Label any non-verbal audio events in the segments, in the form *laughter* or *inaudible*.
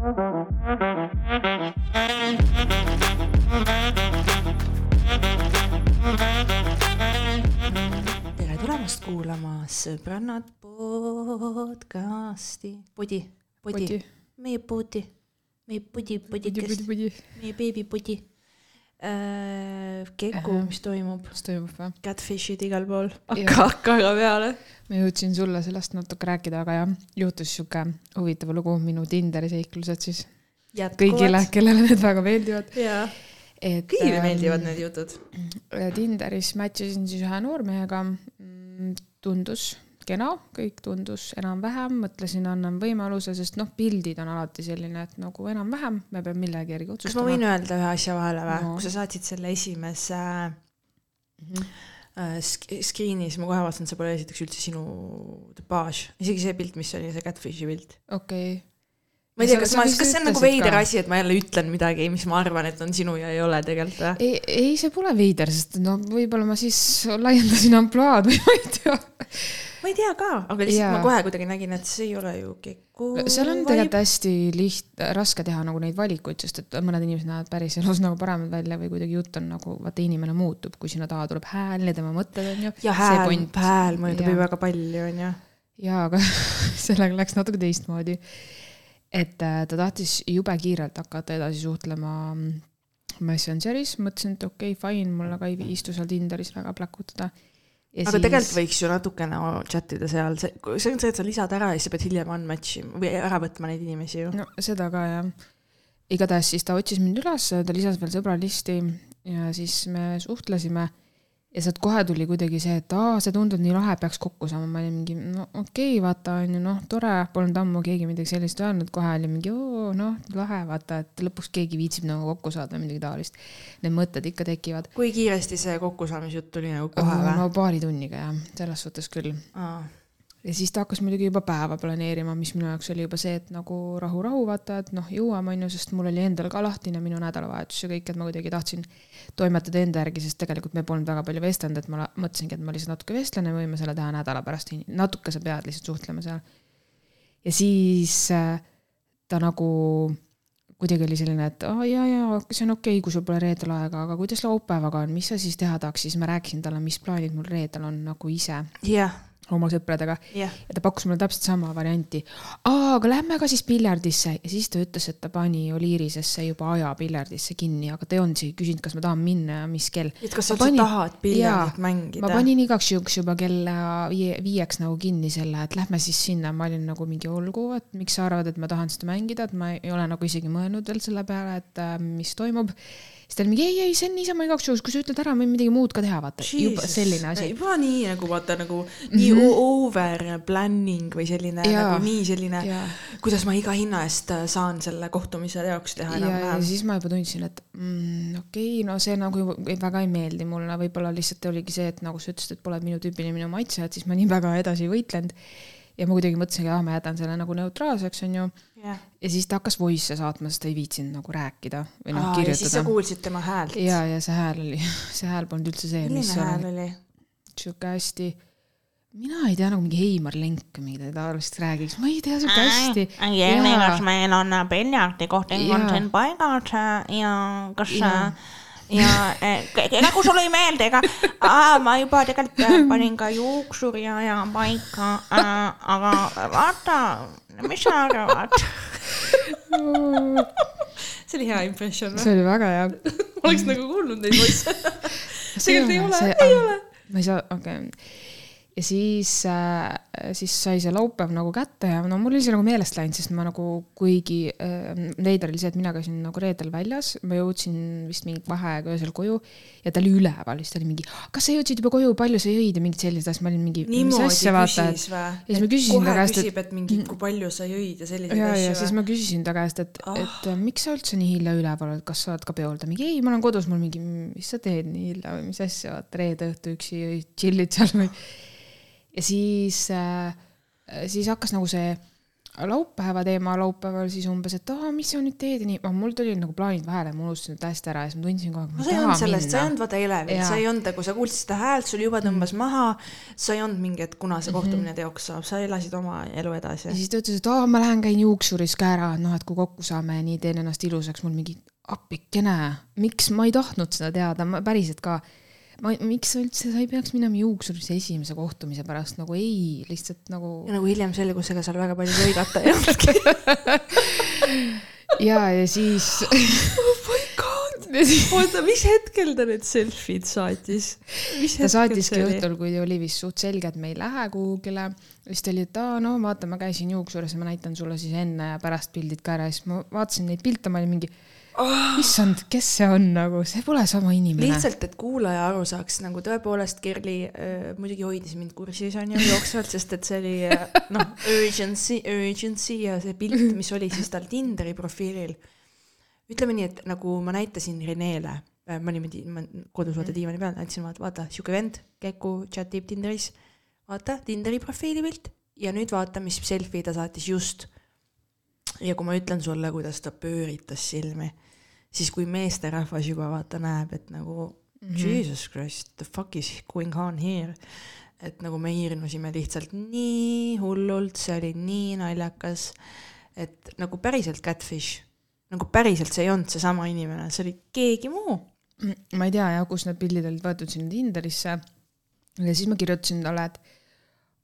tere tulemast kuulama Sõbrannad podcasti. podi, podi, meie podi, meie podi, podikest, meie beebipodi. Keku, Ahah. mis toimub, mis toimub või? catfish'id igal pool, hakka, hakka aga peale. ma jõudsin sulle sellest natuke rääkida, aga jah, juhtus sihuke huvitav lugu, minu Tinderi seiklused siis kõigile, kellele need väga meeldivad. et kõigile ähm, meeldivad need jutud. Tinderis match isin siis ühe noormehega, tundus kena, kõik tundus enam-vähem, mõtlesin, annan võimaluse, sest noh, pildid on alati selline, et nagu enam-vähem, me peame millegi järgi kas ma otsustama. võin öelda ühe asja vahele või No. kui sa saatsid selle esimese Mhm. äh, sk- screen'i, siis ma kohe vaatasin, et see pole esiteks üldse sinu tüpaaž, isegi see pilt, mis oli see catfish'i pilt. okei, ma ei tea, kas ma, kas see on nagu veider ka. asi, et ma jälle ütlen midagi, mis ma arvan, et on sinu ja ei ole tegelikult või? ei, ei, see pole veider, sest no võib-olla ma siis laiendasin ampluaad või ma ei tea. Ma ei tea ka, aga lihtsalt Jaa. ma kohe kuidagi nägin, et see ei ole ju Keku seal on tegelikult hästi liht-, raske teha nagu neid valikuid, sest et mõned inimesed näevad päris elus nagu paremad välja või kuidagi jutt on nagu, vaata inimene muutub, kui sinna taha tuleb hääl ja tema mõtted on ju. ja hääl, hääl mõjutab ju väga palju, onju. jaa, aga *laughs* sellega läks natuke teistmoodi. et äh, ta tahtis jube kiirelt hakata edasi suhtlema mm, Messengeris, mõtlesin, et okei okay,, fine, mul aga ei istu seal Tinderis väga pläkutada. aga siis... tegelikult võiks ju natukene chat ida seal, see, see on see, et sa lisad ära ja siis sa pead hiljem unmatch ima või ära võtma neid inimesi ju. no seda ka jah. igatahes siis ta otsis mind üles, ta lisas veel sõbralisti ja siis me suhtlesime. Ja sealt kohe tuli kuidagi see, et aa, see tundub nii lahe, peaks kokku saama, ma olin mingi no okei okay,, vaata on ju noh, tore, polnud ammu keegi midagi sellist öelnud, kohe oli mingi oo noh, lahe, vaata, et lõpuks keegi viitsib nagu kokku saada midagi taolist. Need mõtted ikka tekivad. kui kiiresti see kokkusaamisjutt tuli nagu kohe või? no paari tunniga jah, selles suhtes küll ja siis ta hakkas muidugi juba päeva planeerima, mis minu jaoks oli juba see, et nagu rahu-rahu, vaata, et noh, jõuame, on ju, sest mul oli endal ka lahtine minu nädalavahetus ja kõik, et ma kuidagi tahtsin toimetada enda järgi, sest tegelikult me polnud väga palju vestelnud, et ma mõtlesingi, et ma lihtsalt natuke vestlen ja võime selle teha nädala pärast, natuke sa pead lihtsalt suhtlema seal. ja siis äh, ta nagu kuidagi oli selline, et aa jaa, jaa, see on okei okay,, kui sul pole reedel aega, aga kuidas laupäevaga on, mis sa siis teha tahaks, siis ma rääkisin talle, mis plaanid mul reedel on nagu ise. Jah, oma sõpradega jah. ja ta pakkus mulle täpselt sama varianti. aa, aga lähme ka siis piljardisse ja siis ta ütles, et ta pani Oliirisesse juba aja piljardisse kinni, aga ta ei olnud isegi küsinud, kas ma tahan minna ja mis kell. et kas sa üldse panin- tahad piljardit mängida? ma panin igaks juhuks juba kella viie, viieks nagu kinni selle, et lähme siis sinna, ma olin nagu mingi olgu, et miks sa arvad, et ma tahan seda mängida, et ma ei ole nagu isegi mõelnud veel selle peale, et äh, mis toimub. Siis ta oli mingi ei, ei, see on niisama igaks juhuks, kui sa ütled ära, võin midagi muud ka teha, vaata, juba selline asi. juba nii nagu vaata nagu nii mm -hmm. over planning või selline Jaa. nagu nii selline, ja kuidas ma iga hinna eest äh, saan selle kohtumise jaoks teha ja, ja enam-vähem. siis ma juba tundsin, et mm, okei okay,, no see nagu väga ei meeldi mulle, võib-olla lihtsalt oligi see, et nagu sa ütlesid, et pole minu tüüpiline minu maitse, et siis ma nii väga edasi ei võitlenud. Ja ma kuidagi mõtlesingi, ah, ma jätan selle nagu neutraalseks, onju. jah, ja siis ta hakkas voice'e saatma, sest ta ei viitsinud nagu rääkida või noh, ja siis sa kirjutada. kuulsid tema häält. ja, ja see hääl oli, *laughs* see hääl polnud üldse see, mis milline hääl oli sihuke hästi, mina ei tea nagu mingi Heimar Lenk või midagi taolist räägiks, ma ei tea sihuke hästi. Jenny, kas meil on äh, piljardikohting on siin paigas ja kas Jaa. Äh, ja äh, ega kui sulle ei meeldi, ega ma juba tegelikult äh, panin ka juuksuri aja paika, aga vaata, mis sa arvad? see oli hea impression või? see oli väga hea. oleks nagu kuulnud neid voice'e. tegelikult ei ole, ei ole. ma ei saa, okei okay.. Ja siis äh,, siis sai see laupäev nagu kätte ja no mul oli see nagu meelest läinud, sest ma nagu kuigi äh, veider oli see, et mina käisin nagu reedel väljas, ma jõudsin vist mingi vaheaega öösel koju ja ta oli üleval, siis ta oli mingi, kas sa jõudsid juba koju, palju sa jõid ja mingid sellised asjad, ma olin mingi, niimoodi küsis või? ja siis ma küsisin ta käest, et- küsib, et mingi, kui palju sa jõid ja selliseid ja, ja asju siis ma küsisin ta käest, et Ah. oh., et äh, miks sa üldse nii hilja üleval oled, kas sa oled ka peol? ta mingi ei, ma olen kodus, mul mingi, mis sa teed nii hilja või mis asja, vaata reede õhtu üksi chill'id seal või. Ja siis äh,, siis hakkas nagu see laupäeva teema laupäeval siis umbes, et aa, mis sa nüüd teed ja nii, mul tulid nagu plaanid vahele, ma unustasin täiesti ära ja siis ma tundsin kogu aeg. no sa ei olnud sellest, sa ei olnud vaata elevil, sa ei olnud, kui sa kuulsid seda häält, sul juba tõmbas mm. maha, sa ei olnud mingi, et kuna see kohtumine mm -hmm. teoks saab, sa elasid oma elu edasi. ja siis ta ütles, et aa, ma lähen käin juuksuris ka ära, noh, et kui kokku saame ja nii teen ennast ilusaks, mul mingi appikene, miks ma ei tahtnud seda teada, ma päriselt ka ma, miks sa üldse, sa ei peaks minema juuksurisse esimese kohtumise pärast, nagu ei, lihtsalt nagu. ja nagu hiljem selgus, ega seal väga palju lõigata ei olnudki *laughs* ja, ja siis *laughs* oh my god, oota, mis hetkel ta need selfie'd saatis? ta saatiski õhtul, kui oli vist suht selge, et me ei lähe kuhugile. siis ta oli, et aa, no vaata, ma käisin juuksuris ja ma näitan sulle siis enne ja pärast pildid ka ära siis ma vaatasin neid pilte, ma olin mingi oh.. issand, kes see on nagu, see pole sama inimene. lihtsalt, et kuulaja aru saaks, nagu tõepoolest Kerli äh, muidugi hoidis mind kursis on ju jooksvalt, sest et see oli äh, noh, urgency, urgency ja see pilt, mis oli siis tal Tinderi profiilil. ütleme nii, et nagu ma näitasin Renele äh,, ma niimoodi, ma kodus vaata diivani peal, näitasin vaata, vaata sihuke vend, Keku chat ib Tinderis, vaata Tinderi profiilipilt ja nüüd vaata, mis selfie ta saatis just ja kui ma ütlen sulle, kuidas ta pööritas silmi siis kui meesterahvas juba vaata näeb, et nagu mm -hmm. Jesus Christ, the fuck is going on here. et nagu me hirmusime lihtsalt nii hullult, see oli nii naljakas, et nagu päriselt catfish, nagu päriselt see ei olnud seesama inimene, see oli keegi muu. Mm, ma ei tea jah, kus need pildid olid võetud sinna Tinderisse. ja siis ma kirjutasin talle, et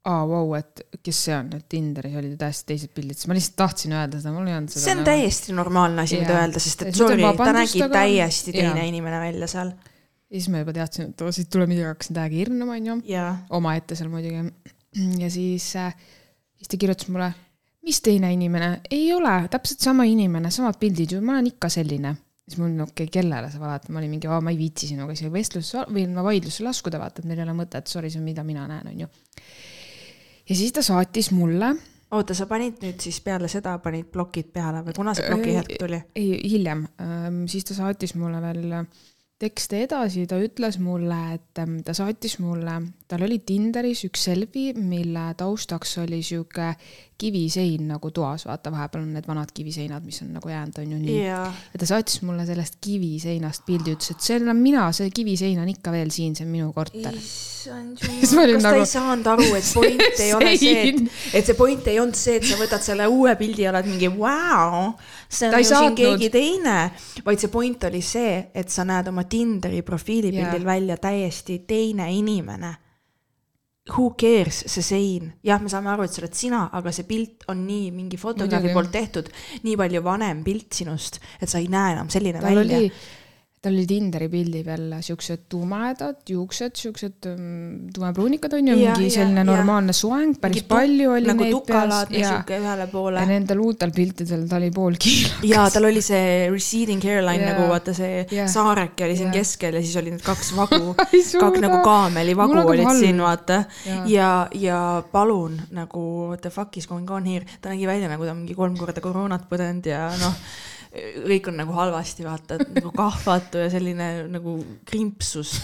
aa vau wow,, et kes see on, et Tinderis olid täiesti teised pildid, siis ma lihtsalt tahtsin öelda seda, mul ei olnud seda. see on nagu... täiesti normaalne asi, mida öelda, sest et sorry, ta nägi aga... täiesti teine ja. inimene välja seal. ja siis ma juba teadsin, et oo, siit tuleb midagi, hakkasin täiega hirmuma, onju. omaette seal muidugi. ja siis äh,, siis ta kirjutas mulle, mis teine inimene, ei ole, täpselt sama inimene, samad pildid ju, ma olen ikka selline siis mul okei okay,, kellele sa valad, ma olin mingi, ma ei viitsi sinuga isegi vestlusse või vaidlusse laskuda, vaata, et meil ei ole mõtet, sorry, see on, mida mina näen, onju ja siis ta saatis mulle. oota, sa panid nüüd siis peale seda, panid plokid peale või kuna see ploki hetk tuli? ei, hiljem, siis ta saatis mulle veel tekste edasi, ta ütles mulle, et ta saatis mulle, tal oli Tinderis üks selfie, mille taustaks oli sihuke kivisein nagu toas, vaata, vahepeal on need vanad kiviseinad, mis on nagu jäänud, on ju nii. Yeah.. ja ta saatis mulle sellest kiviseinast pildi, ütles, et see olen mina, see kivisein on ikka veel siin, see on minu korter. issand *laughs* jumal, kas nagu... ta ei saanud aru, et point ei ole see, et, et see point ei olnud see, et sa võtad selle uue pildi ja oled mingi vau, see on ju siin keegi teine, vaid see point oli see, et sa näed oma Tinderi profiilipildil yeah. välja täiesti teine inimene who cares, see sein, jah, me saame aru, et sa oled sina, aga see pilt on nii mingi fotograafi poolt tehtud, nii palju vanem pilt sinust, et sa ei näe enam selline Tal välja tal oli Tinderi pildi peal siuksed tumedad juuksed, siuksed um, tumepruunikad on ju, mingi selline ja, normaalne soeng, päris tuk, palju oli nagu neid peas. ja, ühele poole. ja nendel uutel piltidel ta oli pool kiilakas. ja tal oli see receding hairline ja, nagu vaata see ja, saareke oli siin ja. keskel ja siis oli need kaks *laughs* vagu kaks nagu kaamelivagu olid halb. siin vaata. ja, ja, ja palun nagu what the fuck is going on here, ta nägi välja nagu ta mingi kolm korda koroonat põdenud ja noh kõik on nagu halvasti, vaata, et nagu kahvatu ja selline nagu krimpsus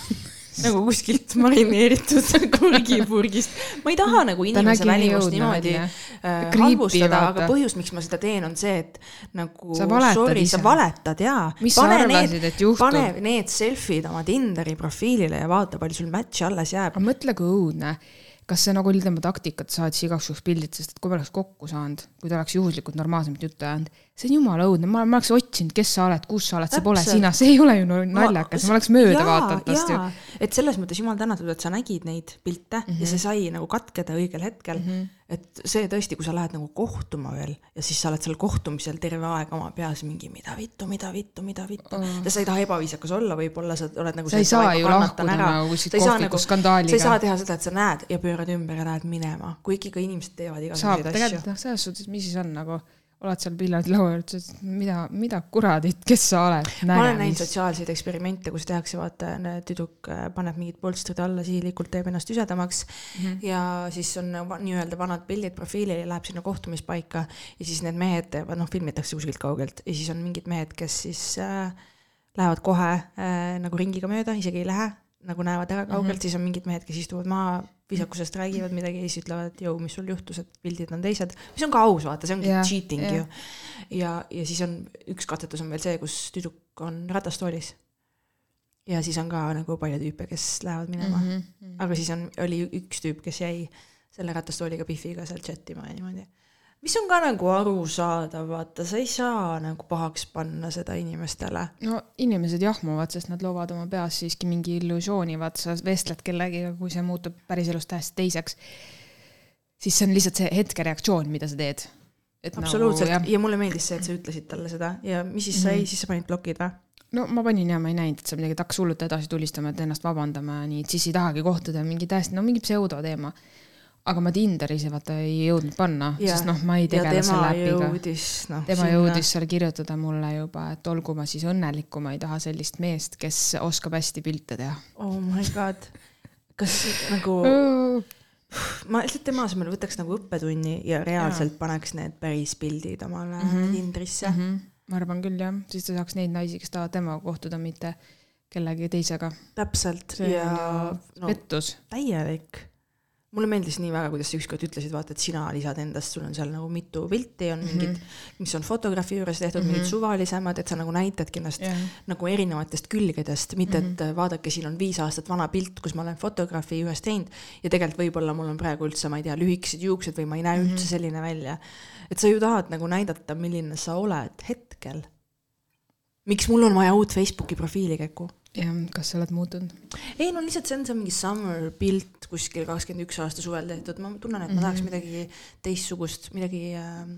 nagu kuskilt marineeritud *laughs* kurgipurgist. ma ei taha nagu inimese välimust niimoodi äh, halvustada, aga põhjus, miks ma seda teen, on see, et nagu sa sorry, sa valetad jaa. pane need, pane need selfie'd oma Tinderi profiilile ja vaata, palju sul match'e alles jääb. aga mõtle, kui õudne kas see nagu oli tema taktika, et saatis igaks juhuks pildid, sest et kui me oleks kokku saanud, kui ta oleks juhuslikult normaalsemat juttu ajanud, see on jumala õudne, ma, ma oleks otsinud, kes sa oled, kus sa oled, see pole sina, see ei ole ju naljakas, ma oleks mööda vaadanud tast ju. et selles mõttes jumal tänatud, et sa nägid neid pilte mm -hmm. ja see sai nagu katkeda õigel hetkel mm. -hmm et see tõesti, kui sa lähed nagu kohtuma veel ja siis sa oled seal kohtumisel terve aeg oma peas mingi mida vittu, mida vittu, mida vittu oh.. sa ei taha ebaviisakas olla, võib-olla sa oled nagu. sa ei saa ju lahkuda nagu kuskilt kohviku nagu, skandaaliga. sa ei saa teha seda, et sa näed ja pöörad ümber ja lähed minema, kuigi ka inimesed teevad igasuguseid asju. tegelikult noh, selles suhtes, mis siis on nagu oled seal pillardilaua juures, ütlesid, mida, mida kuradit, kes sa oled? ma olen näinud sotsiaalseid eksperimente, kus tehakse, vaata, tüdruk äh, paneb mingid polstrid alla, sihilikult teeb ennast üsedamaks mm -hmm. ja siis on nii-öelda vanad pildid profiilil ja läheb sinna kohtumispaika ja siis need mehed noh, filmitakse kuskilt kaugelt ja siis on mingid mehed, kes siis äh, lähevad kohe äh, nagu ringiga mööda, isegi ei lähe nagu näevad ära kaugelt mm, -hmm. siis on mingid mehed, kes istuvad maha, viisakusest räägivad midagi ja siis ütlevad, jõu, mis sul juhtus, et pildid on teised, mis on ka aus, vaata, see ongi yeah, cheating yeah. ju. ja, ja siis on üks katsetus on veel see, kus tüdruk on ratastoolis. ja siis on ka nagu palju tüüpe, kes lähevad minema mm, -hmm. aga siis on, oli üks tüüp, kes jäi selle ratastooliga Biffiga seal chat ima ja niimoodi mis on ka nagu arusaadav, vaata, sa ei saa nagu pahaks panna seda inimestele. no inimesed jahmuvad, sest nad loovad oma peas siiski mingi illusiooni, vaata, sa vestled kellegiga, kui see muutub päriselus täiesti teiseks, siis see on lihtsalt see hetkereaktsioon, mida sa teed. absoluutselt nagu, ja mulle meeldis see, et sa ütlesid talle seda ja mis siis sai mm, -hmm. siis sa panid blokid või? no ma panin ja ma ei näinud, et sa midagi, et hakkas hullult edasi tulistama, et ennast vabandama, nii, et siis ei tahagi kohtuda, mingi täiesti, no mingi pseudoteema aga ma Tinderis vaata ei jõudnud panna, sest noh, ma ei tegele selle äpiga. No, tema sinna... jõudis seal kirjutada mulle juba, et olgu ma siis õnnelik, kui ma ei taha sellist meest, kes oskab hästi pilte teha. oh my god, kas nagu ma lihtsalt tema asemel võtaks nagu õppetunni ja reaalselt ja. paneks need päris pildid omale mm -hmm. Tinderisse mm. -hmm. ma arvan küll jah, siis ta saaks neid naisi, kes tahavad temaga kohtuda, mitte kellegi teisega. täpselt see ja no, pettus. täielik mulle meeldis nii väga, kuidas sa ükskord ütlesid, vaata, et sina lisad endast, sul on seal nagu mitu pilti, on mingid mm, -hmm. mis on fotograafi juures tehtud mm, -hmm. mingid suvalisemad, et sa nagu näitadki ennast yeah. nagu erinevatest külgedest, mitte mm -hmm. et mhm. vaadake, siin on viis aastat vana pilt, kus ma olen fotograafi juures teinud ja tegelikult võib-olla mul on praegu üldse, ma ei tea, lühikesed juuksed või ma ei näe mm -hmm. üldse selline välja. et sa ju tahad nagu näidata, milline sa oled hetkel. miks mul on vaja uut Facebooki profiili, Keku? Jah, kas sa oled muutunud? ei no lihtsalt see on see mingi summer pilt kuskil kakskümmend üks aasta suvel tehtud, ma tunnen, et ma mm -hmm. tahaks midagi teistsugust, midagi, ähm,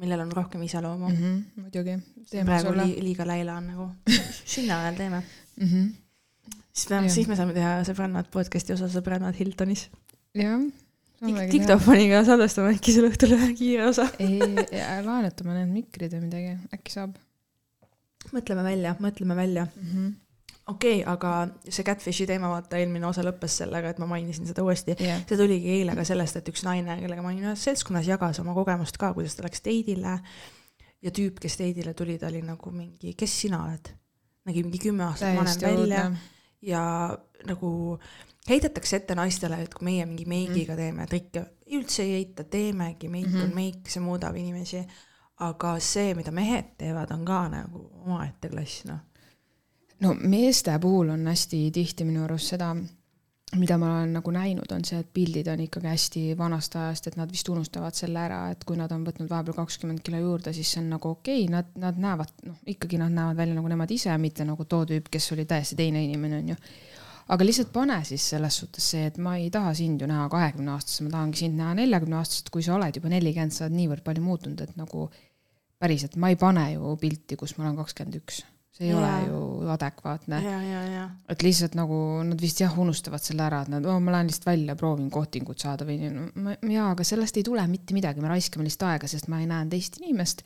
millel on rohkem iseloomu mm. -hmm, muidugi. praegu li, liiga läila on nagu, *laughs* sinna ajal teeme mm. -hmm. siis me, siis me saame teha sõbrannad podcast'i osa Sõbrannad Hiltonis. jah. diktofoniga salvestame äkki selle õhtul ühe kiire osa ei, laenutame need mikrid või midagi, äkki saab. mõtleme välja, mõtleme välja mm. -hmm okei okay,, aga see Catfishi teema, vaata eelmine osa lõppes sellega, et ma mainisin seda uuesti yeah.. see tuligi eile ka sellest, et üks naine, kellega ma olin ühes seltskonnas, jagas oma kogemust ka, kuidas ta läks teidile. ja tüüp, kes teidile tuli, ta oli nagu mingi, kes sina oled? nägi mingi kümme aastat vanem välja ja nagu heidetakse ette naistele, et kui meie mingi meigiga mm. teeme trikke, üldse ei heita, teemegi, meik mm -hmm. on mhm. meik, see muudab inimesi. aga see, mida mehed teevad, on ka nagu omaette klass, noh no meeste puhul on hästi tihti minu arust seda, mida ma olen nagu näinud, on see, et pildid on ikkagi hästi vanast ajast, et nad vist unustavad selle ära, et kui nad on võtnud vahepeal kakskümmend kilo juurde, siis see on nagu okei okay,, nad, nad näevad, noh, ikkagi nad näevad välja nagu nemad ise, mitte nagu too tüüp, kes oli täiesti teine inimene, onju. aga lihtsalt pane siis selles suhtes see, et ma ei taha sind ju näha kahekümne aastasena, ma tahangi sind näha neljakümne aastaselt, kui sa oled juba nelikümmend, sa oled niivõrd palju muutunud, et nagu päriselt, ma ei pane ju pilti, kus ma olen kakskümmend üks see ei ja. ole ju adekvaatne. et lihtsalt nagu nad vist jah, unustavad selle ära, et nad ma lähen lihtsalt välja, proovin kohtingut saada või no, jaa, aga sellest ei tule mitte midagi, me raiskame lihtsalt aega, sest ma ei näe teist inimest.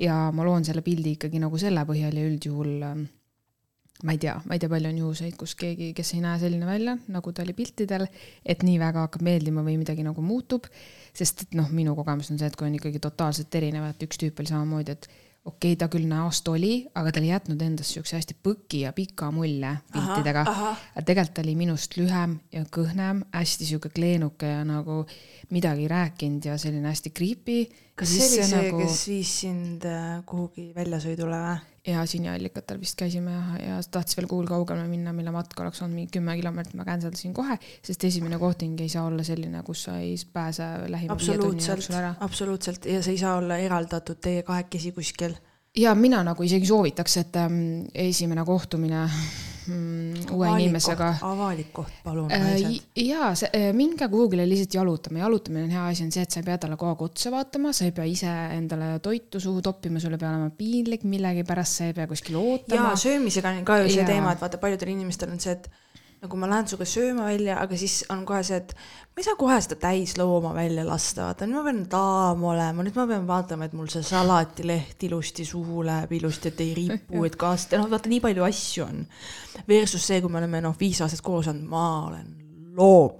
ja ma loon selle pildi ikkagi nagu selle põhjal ja üldjuhul ähm, ma ei tea, ma ei tea, palju on juhuseid, kus keegi, kes ei näe selline välja, nagu ta oli piltidel, et nii väga hakkab meeldima või midagi nagu muutub. sest et noh, minu kogemus on see, et kui on ikkagi totaalselt erinev, et üks tüüp oli samamoodi, et okei okay,, ta küll näost oli, aga ta oli jätnud endast siukse hästi põki ja pika mulje piltidega. aga tegelikult ta oli minust lühem ja kõhnem, hästi sihuke kleenuke ja nagu midagi rääkinud ja selline hästi creepy. kas see oli see nagu..., kes viis sind äh, kuhugi väljasõidule või? Ja Sinjallikatel vist käisime ja, ja tahtis veel kuhugi kaugemale minna, mille matk oleks olnud mingi kümme kilomeetrit, ma cancel dasin kohe, sest esimene kohting ei saa olla selline, kus sa ei pääse lähima viie tunni jooksul ära. absoluutselt ja see ei saa olla eraldatud teie kahekesi kuskil. ja mina nagu isegi soovitaks, et ähm, esimene kohtumine uue avalik inimesega. avalik koht, palun äh,, naised. jaa, äh, minge kuhugile lihtsalt jalutama, jalutamine on hea asi, on see, et sa ei pea talle kogu aeg otsa vaatama, sa ei pea ise endale toitu suhu toppima, sul ei pea olema piinlik millegipärast, sa ei pea kuskil ootama. jaa, söömisega on ka ju see ja. teema, et vaata, paljudel inimestel on see, et nagu ma lähen sinuga sööma välja, aga siis on kohe see, et ma ei saa kohe seda täislooma välja lasta, vaata nüüd ma pean daam olema, nüüd ma pean vaatama, et mul see salatileht ilusti suhu läheb ilusti, et ei ripu, et kaast-, noh vaata nii palju asju on. Versus see, kui me oleme noh, viis aastat koos olnud, ma olen loom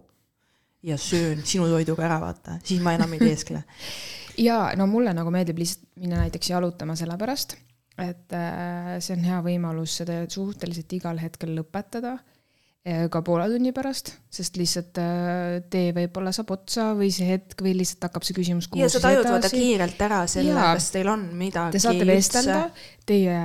ja söön sinu toiduga ära, vaata, siis ma enam ei teeskle. *laughs* ja no mulle nagu meeldib lihtsalt minna näiteks jalutama sellepärast, et äh, see on hea võimalus seda suhteliselt igal hetkel lõpetada ka poole tunni pärast, sest lihtsalt äh, tee võib-olla saab otsa või see hetk või lihtsalt hakkab see küsimus ja sa tajud vaata kiirelt ära selle, kas teil on midagi Te saate vestelda, teie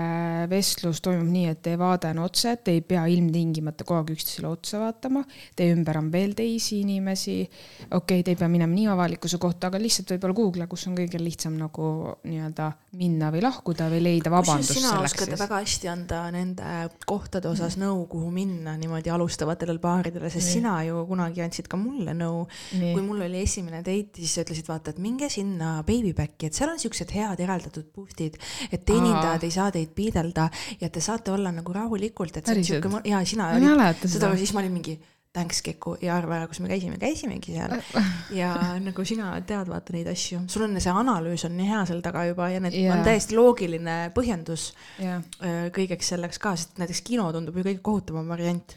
vestlus toimub nii, et teie vaade on otse, te ei pea ilmtingimata kogu aeg üksteisele otsa vaatama, teie ümber on veel teisi inimesi, okei okay,, te ei pea minema nii avalikkuse kohta, aga lihtsalt võib-olla Google'i, kus on kõige lihtsam nagu nii-öelda minna või lahkuda või leida vabandust sina selleks oskad siis. väga hästi anda nende kohtade osas nõu, kuhu minna niimoodi alustavatele paaridele, sest sina ju kunagi andsid ka mulle nõu. Nii. kui mul oli esimene date, siis sa ütlesid, vaata, et minge sinna Babyback'i, et seal on siuksed head eraldatud puhtid, et teenindajad ei saa teid piidelda ja te saate olla nagu rahulikult, et see on siuke, ja sina Ma mäleta seda siis ma olin mingi thanks Keku ja arva ära, kus me käisime, käisimegi seal. *laughs* Ja nagu sina tead vaata neid asju, sul on see analüüs on nii hea seal taga juba ja need Jaa. on täiesti loogiline põhjendus öö, kõigeks selleks ka, sest näiteks kino tundub ju kõige kohutavam variant.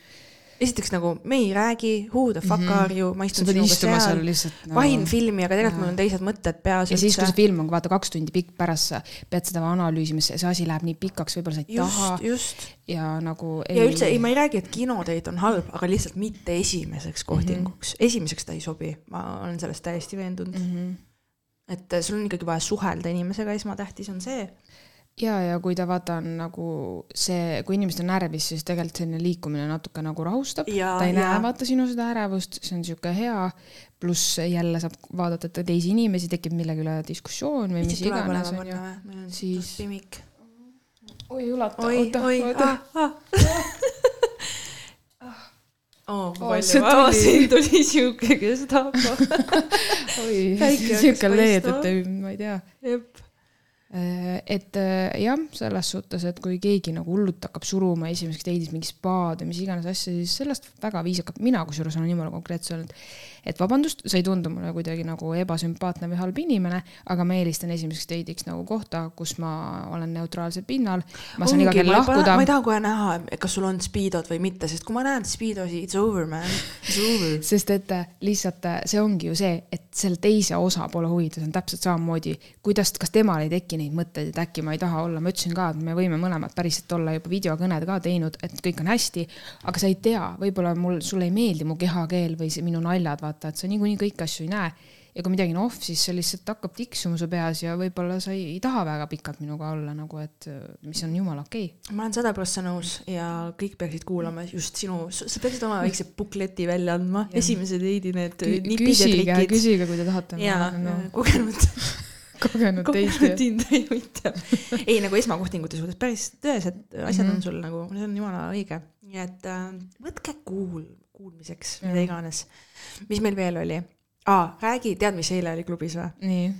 Esiteks nagu me ei räägi, who the fuck mm -hmm. are you, ma istun sinuga seal lihtsalt nagu... vahin filmi, aga tegelikult mul on teised mõtted peas ja siis, kui see üldse. film on vaata kaks tundi pikk pärast, sa pead seda analüüsima, see asi läheb nii pikaks, võib-olla sa ei taha just, just. ja nagu ja üldse ei, ma ei räägi, et kinodate on halb, aga lihtsalt mitte esimeseks kohtinguks mm, -hmm. esimeseks ta ei sobi, ma olen sellest täiesti veendunud mm. Mhm. -hmm. et sul on ikkagi vaja suhelda inimesega, esmatähtis on see. ja, ja kui ta vaata on nagu see, kui inimesed on närvis, siis tegelikult selline liikumine natuke nagu rahustab. Ta ei ja- näe vaata sinu seda ärevust, see on sihuke hea. pluss jälle saab vaadata et teisi inimesi, tekib millegi üle diskussioon või mis iganes on Siis- siis oi, ulata, oota, oi, oota. ah, ah. oo, Oh, see palju, tuli. siin *laughs* tuli siuke, kes tahab. *laughs* oi, sihuke leed, et ei- ma ei tea. jep. Et äh, jah, selles suhtes, et kui keegi nagu hullult hakkab suruma esimeseks date'is mingi spaad või mis iganes asja, siis sellest väga viisakalt, mina kusjuures olen jumala konkreetne olnud, et vabandust, sa ei tundu mulle kuidagi nagu ebasümpaatne või halb inimene, aga ma eelistan esimeseks date'iks nagu kohta, kus ma olen neutraalsel pinnal, ma saan iga kell lahkuda ma ei. taha kohe näha, kas sul on speedod või mitte, sest kui ma näen speedosi, it's over man, it's over. *laughs* sest et äh, lihtsalt äh, see ongi ju see, et selle teise osapoole huvides on täpselt samamoodi, kuidas, kas temal ei teki neid mõtteid, et äkki ma ei taha olla, ma ütlesin ka, et me võime mõlemad päriselt olla juba videokõned ka teinud, et kõik on hästi, aga sa ei tea, võib-olla mul, sulle ei meeldi mu kehakeel või see minu naljad, vaata, et sa niikuinii kõiki asju ei näe ja kui midagi on off, siis see lihtsalt hakkab tiksuma su peas ja võib-olla sa ei, ei taha väga pikalt minuga olla nagu, et mis on jumala okei okay.. ma olen sada prossa nõus ja kõik peaksid kuulama just sinu, sa peaksid oma väikse bukleti välja andma, esimese date'i need küsige, küsige, kui te tahate. ja no, kogenud, kogenud ja ei nagu esmakohtingute suhtes päris tõesed asjad Mhm. on sul nagu, see on jumala õige, nii et äh, võtke kuul, kuulmiseks, mida iganes. mis meil veel oli aa, räägi, tead, mis eile oli klubis või? nii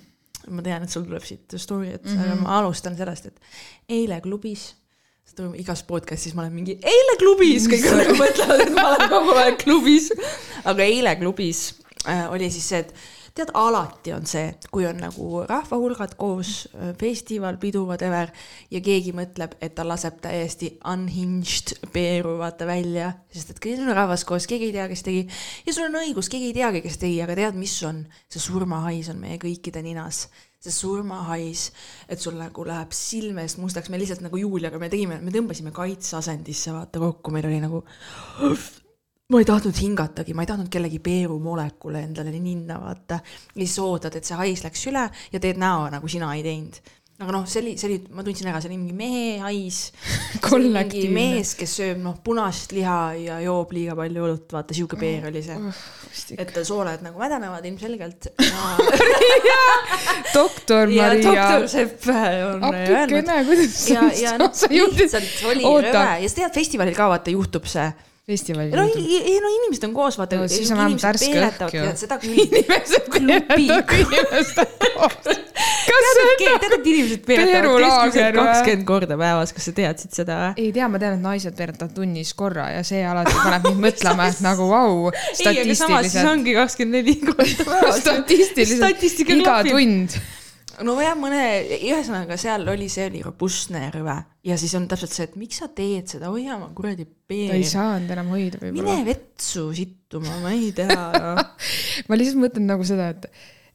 ma tean, et sul tuleb siit story, et mm, Mhm. -hmm. aga ma alustan sellest, et eile klubis, igas podcast'is ma olen mingi eile klubis, kõik nagu mõtlevad, et ma olen kogu aeg klubis. aga eile klubis äh, oli siis see, et tead, alati on see, kui on nagu rahvahulgad koos, festival, pidu, whatever ja keegi mõtleb, et ta laseb täiesti unhinged peeru vaata välja, sest et kõik on rahvas koos, keegi ei tea, kes tegi. Ja sul on õigus, keegi ei teagi, kes tegi, aga tead, mis on, see surmahais on meie kõikide ninas. See surmahais, et sul nagu läheb silme eest mustaks, me lihtsalt nagu Juliaga me tegime, me tõmbasime kaitseasendisse vaata kokku, meil oli nagu ma ei tahtnud hingatagi, ma ei tahtnud kellegi peerumolekule endale ninna vaata. ja siis ootad, et see hais läks üle ja teed näo, nagu sina ei teinud. aga noh, see oli, see oli, ma tundsin ära, see oli mingi mehe hais. *laughs* Kollektiivne. mees, kes sööb noh, punast liha ja joob liiga palju õlut, vaata sihuke peer oli see. et sooled nagu mädanevad ilmselgelt *laughs* ja doktor Maria doktor. Sepp on öelnud ja, ja noh, lihtsalt oli Oota. rõve ja sa tead, festivalil ka vaata juhtub see. Festivalil no ei, no inimesed on koos, vaata No siis on vähemalt värske õhk ju. seda küll. inimesed peavad inimeste koos. *laughs* kas see on tead, et inimesed Peerulaager keskmiselt kakskümmend korda päevas, kas sa teadsid seda ei tea, ma tean, et naised peeretavad tunnis korra ja see alati paneb mind *laughs* mõtlema, et nagu vau, ei, aga samas siis statistiliselt, ongi kakskümmend neli korda *laughs* päevas. statistiliselt iga tund. No jah, mõne, ühesõnaga seal oli, see oli robustne rõve ja siis on täpselt see, et miks sa teed seda, hoia oma kuradi ta ei saanud enam hoida mine võib-olla. vetsu sittuma, ma ei tea no. *laughs* ma lihtsalt mõtlen nagu seda, et,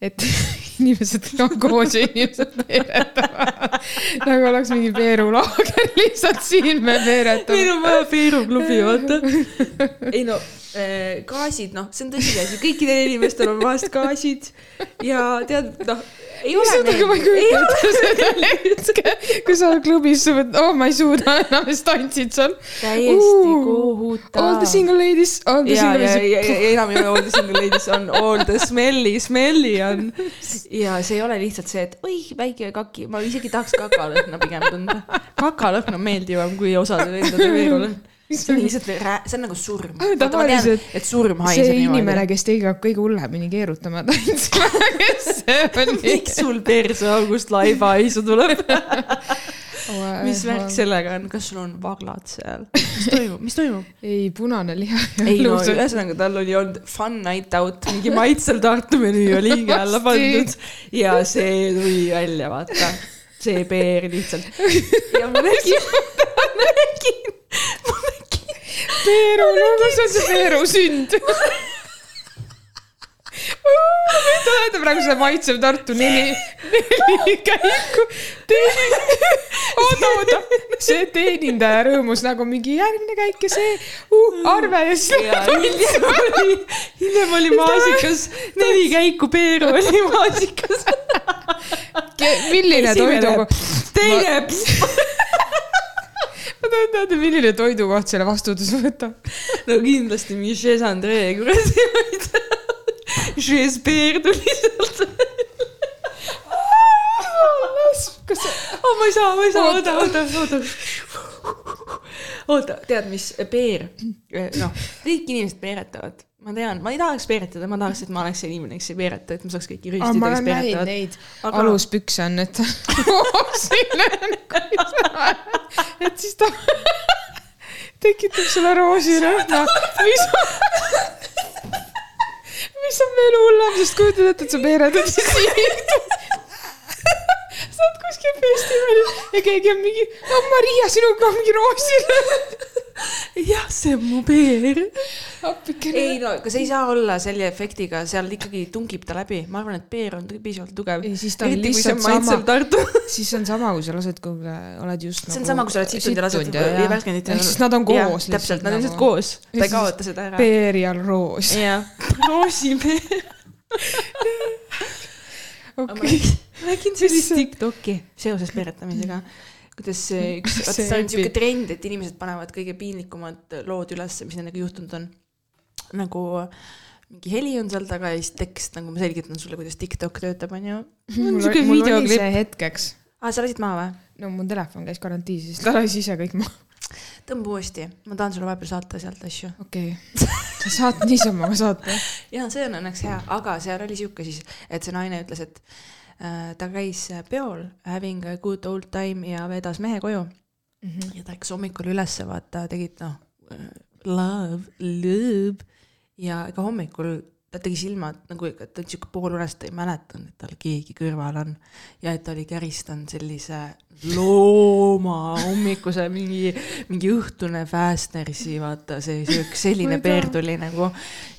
et *laughs* inimesed on koos ja inimesed veeretavad. nagu oleks mingi peerulaager lihtsalt siin me veeretame. meil on vaja Peeru klubi, vaata. ei no äh, gaasid, noh, see on tõsiasi, kõikidel inimestel on vahest gaasid ja tead, noh, ei ole aga ma ei kujuta seda hetke, kui sa klubis, oh ma ei suuda enam, siis tantsid seal. täiesti All kohutav the. single ladies, all the ja, single ladies. enam ei ole all the single ladies on all the smelly, smelly on. ja see ei ole lihtsalt see, et oi, väike kaki, ma isegi tahaks kakalõhna pigem tunda. kakalõhn on meeldivam kui osade vendade veerulõhn. See on lihtsalt, see on nagu surm. Tavaliselt et surm haiseb see inimene, niimoodi. kes hakkab kõige hullemini keerutama tantsima, *laughs* kes see on? miks sul perseaugust laibahaisu tuleb? mis värk sellega on, kas sul on vaglad seal? mis toimub, mis toimub? *laughs* ei, punane liha. ei no ühesõnaga, tal oli olnud fun night out, mingi maitsev Tartu menüü oli hinge alla pandud ja see tuli välja, vaata. see peer lihtsalt. ja ma nägin, *laughs* Peeru, no kus on see Peeru sünd? Te olete praegu seda maitsev Tartu neli, neli käiku. oota, oota, see teenindaja rõõmus nagu mingi järgmine käik ja see uh, arve ja siis hiljem oli maasikas, neli käiku Peeru oli maasikas. milline toidu, teine, teada, milline toidukoht selle vastutuse võtab. no kindlasti mingi Chez Andre kuradi, ma ei tea. Chez Peer tuli sealt. kas see, oh, ma ei saa, ma ei saa, Oota. oota, oota, oota. tead, mis peer, noh, kõik inimesed peeretavad. Ma tean, ma ei tahaks peeretada, ma tahaks, et ma oleks see inimene, kes ei peereta, et ma saaks kõiki näinud peeretavad. neid Aga- aluspükse on need *laughs* et siis ta *laughs* tekitab sulle roosirõhna, mis on, mis on veel hullem, sest kujutad ette, et sa peeretad ja *laughs* siis sa oled kuskil festivalil ja keegi on mingi, no Maria, sinuga on mingi roosirõhn. jah, see on mu peer. appikene ei. no, aga see ei saa olla selle efektiga, seal ikkagi tungib ta läbi, ma arvan, et peer on piisavalt tugev. Siis ta on eriti lihtsalt sama- *laughs* siis on sama, kui sa lased kuhugi, oled just see on sama, kui sa oled situnud ja lased ja värskendit. ehk siis nad on koos täpselt, nad on lihtsalt nagu. koos, ta ei kaota seda ära. peer ja roos. jah, *laughs* roosipeer. okei. ma nägin sellist Tiktoki seoses peeretamisega, kuidas see *laughs* üks, vaata See on siuke trend, et inimesed panevad kõige piinlikumad lood ülesse, mis nendega juhtunud on. nagu mingi heli on seal taga ja siis tekst, nagu ma selgitan sulle, kuidas Tiktok töötab, onju. mul siuke oli, mul oli see hetkeks. aa, sa lasid maha või? no mu telefon käis karantiinis, siis ta lasi ise kõik maha. tõmba uuesti, ma tahan sulle vahepeal saata sealt asju. okei okay.. sa saad niisama saata. *laughs* ja see on õnneks hea, aga seal oli siuke siis, et see naine ütles, et ta käis peol having a good old time ja vedas mehe koju. Ja ta läks hommikul ülesse, vaata, tegid noh, love, love ja ega hommikul ta tegi silmad nagu ta on siuke poolunes, ta ei mäletanud, et tal keegi kõrval on. Ja et ta oli käristanud sellise looma hommikuse mingi, mingi õhtune Fastnersi, vaata see, see üks selline peer tuli nagu,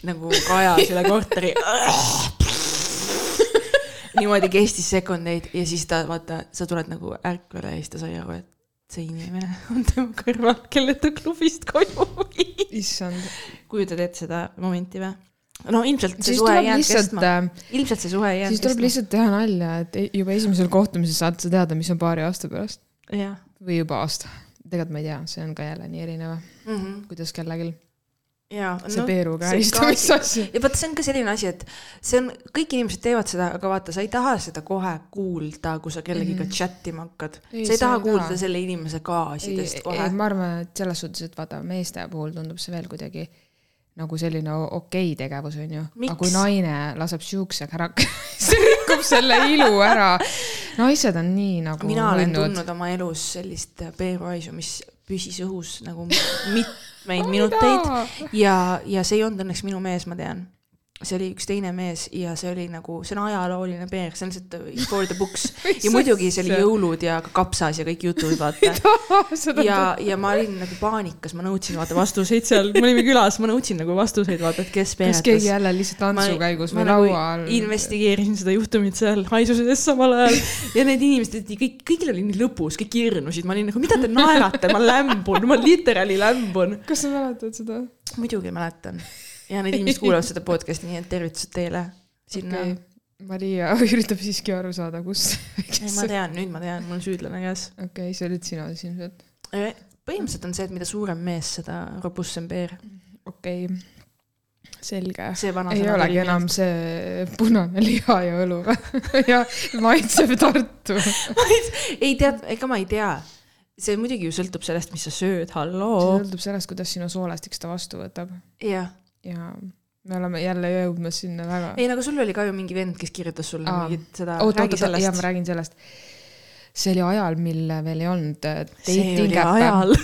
nagu kaja selle korteri. *laughs* niimoodi kestis sekundeid ja siis ta vaata, sa tuled nagu ärkvele ja siis ta sai aru, et see inimene on tema kõrval, kelle ta klubist koju viis. issand. kujutad ette seda momenti või? no ilmselt see siis suhe ei jäänud lihtsalt kestma., ilmselt see suhe ei siis jäänud tuleb kestma. lihtsalt teha nalja, et juba esimesel kohtumisel saad sa teada, mis on paari aasta pärast või juba aasta. tegelikult ma ei tea, see on ka jälle nii erinev, mm -hmm. kuidas kellelgi ja see no, Peeru see käristamise *laughs* asi. ja vot see on ka selline asi, et see on, kõik inimesed teevad seda, aga vaata, sa ei taha seda kohe kuulda, kui sa kellegiga mm -hmm. chat ima hakkad. Sa ei taha on ka- kuulda selle inimese gaasidest kohe ma arvan, et selles suhtes, et vaata meeste puhul tundub see veel kuidagi nagu selline okei tegevus onju, aga kui naine laseb siukse käraka, *laughs* see rikub selle ilu ära. naised on nii nagu mina olen võinud- tundnud oma elus sellist peeruaisu, mis püsis õhus nagu *laughs* mitmeid minuteid ja, ja see ei olnud õnneks minu mees, ma tean. See oli üks teine mees ja see oli nagu, see on ajalooline peer, see on lihtsalt for the books. *laughs* Ja muidugi see oli jõulud ja ka kapsas ja kõik jutud, vaata. *laughs* ja, ja ma olin nagu paanikas, ma nõudsin vaata vastuseid seal, *laughs* me olime külas, ma nõudsin nagu vastuseid, vaata, et kes kas keegi jälle lihtsalt tantsu käigus või nagu laua all? investigeerisin seda juhtumit seal haisuses samal ajal. Ja need inimesed, kõik, kõigil oli nii lõbus, kõik hirmusid, ma olin nagu, mida te naerate, ma lämbun, ma literaali lämbun. kas sa mäletad seda? muidugi mäletan ja need inimesed kuulavad seda podcast'i, nii et tervitused teile sinna okay.. Maria *laughs* üritab siiski aru saada, kus. *laughs* ei, ma tean, nüüd ma tean, mul on süüdlane käes. okei, see olid sina siis ilmselt. põhimõtteliselt on see, et mida suurem mees, seda robustsem peer. okei, selge. see vana ei olegi enam see punane liha ja õlu *laughs* ja maitseb Tartu. ei tead, ega ma ei tea. see muidugi ju sõltub sellest, mis sa sööd, see halloo. sõltub sellest, kuidas sinu soolestik seda vastu võtab jah, ja me oleme jälle jõudmas sinna väga. ei nagu sul oli ka ju mingi vend, kes kirjutas sulle Aa. mingit seda, oota, räägi oota, ja ma räägin sellest. see oli ajal, mil veel ei olnud äh, dating oli äppe. ajal.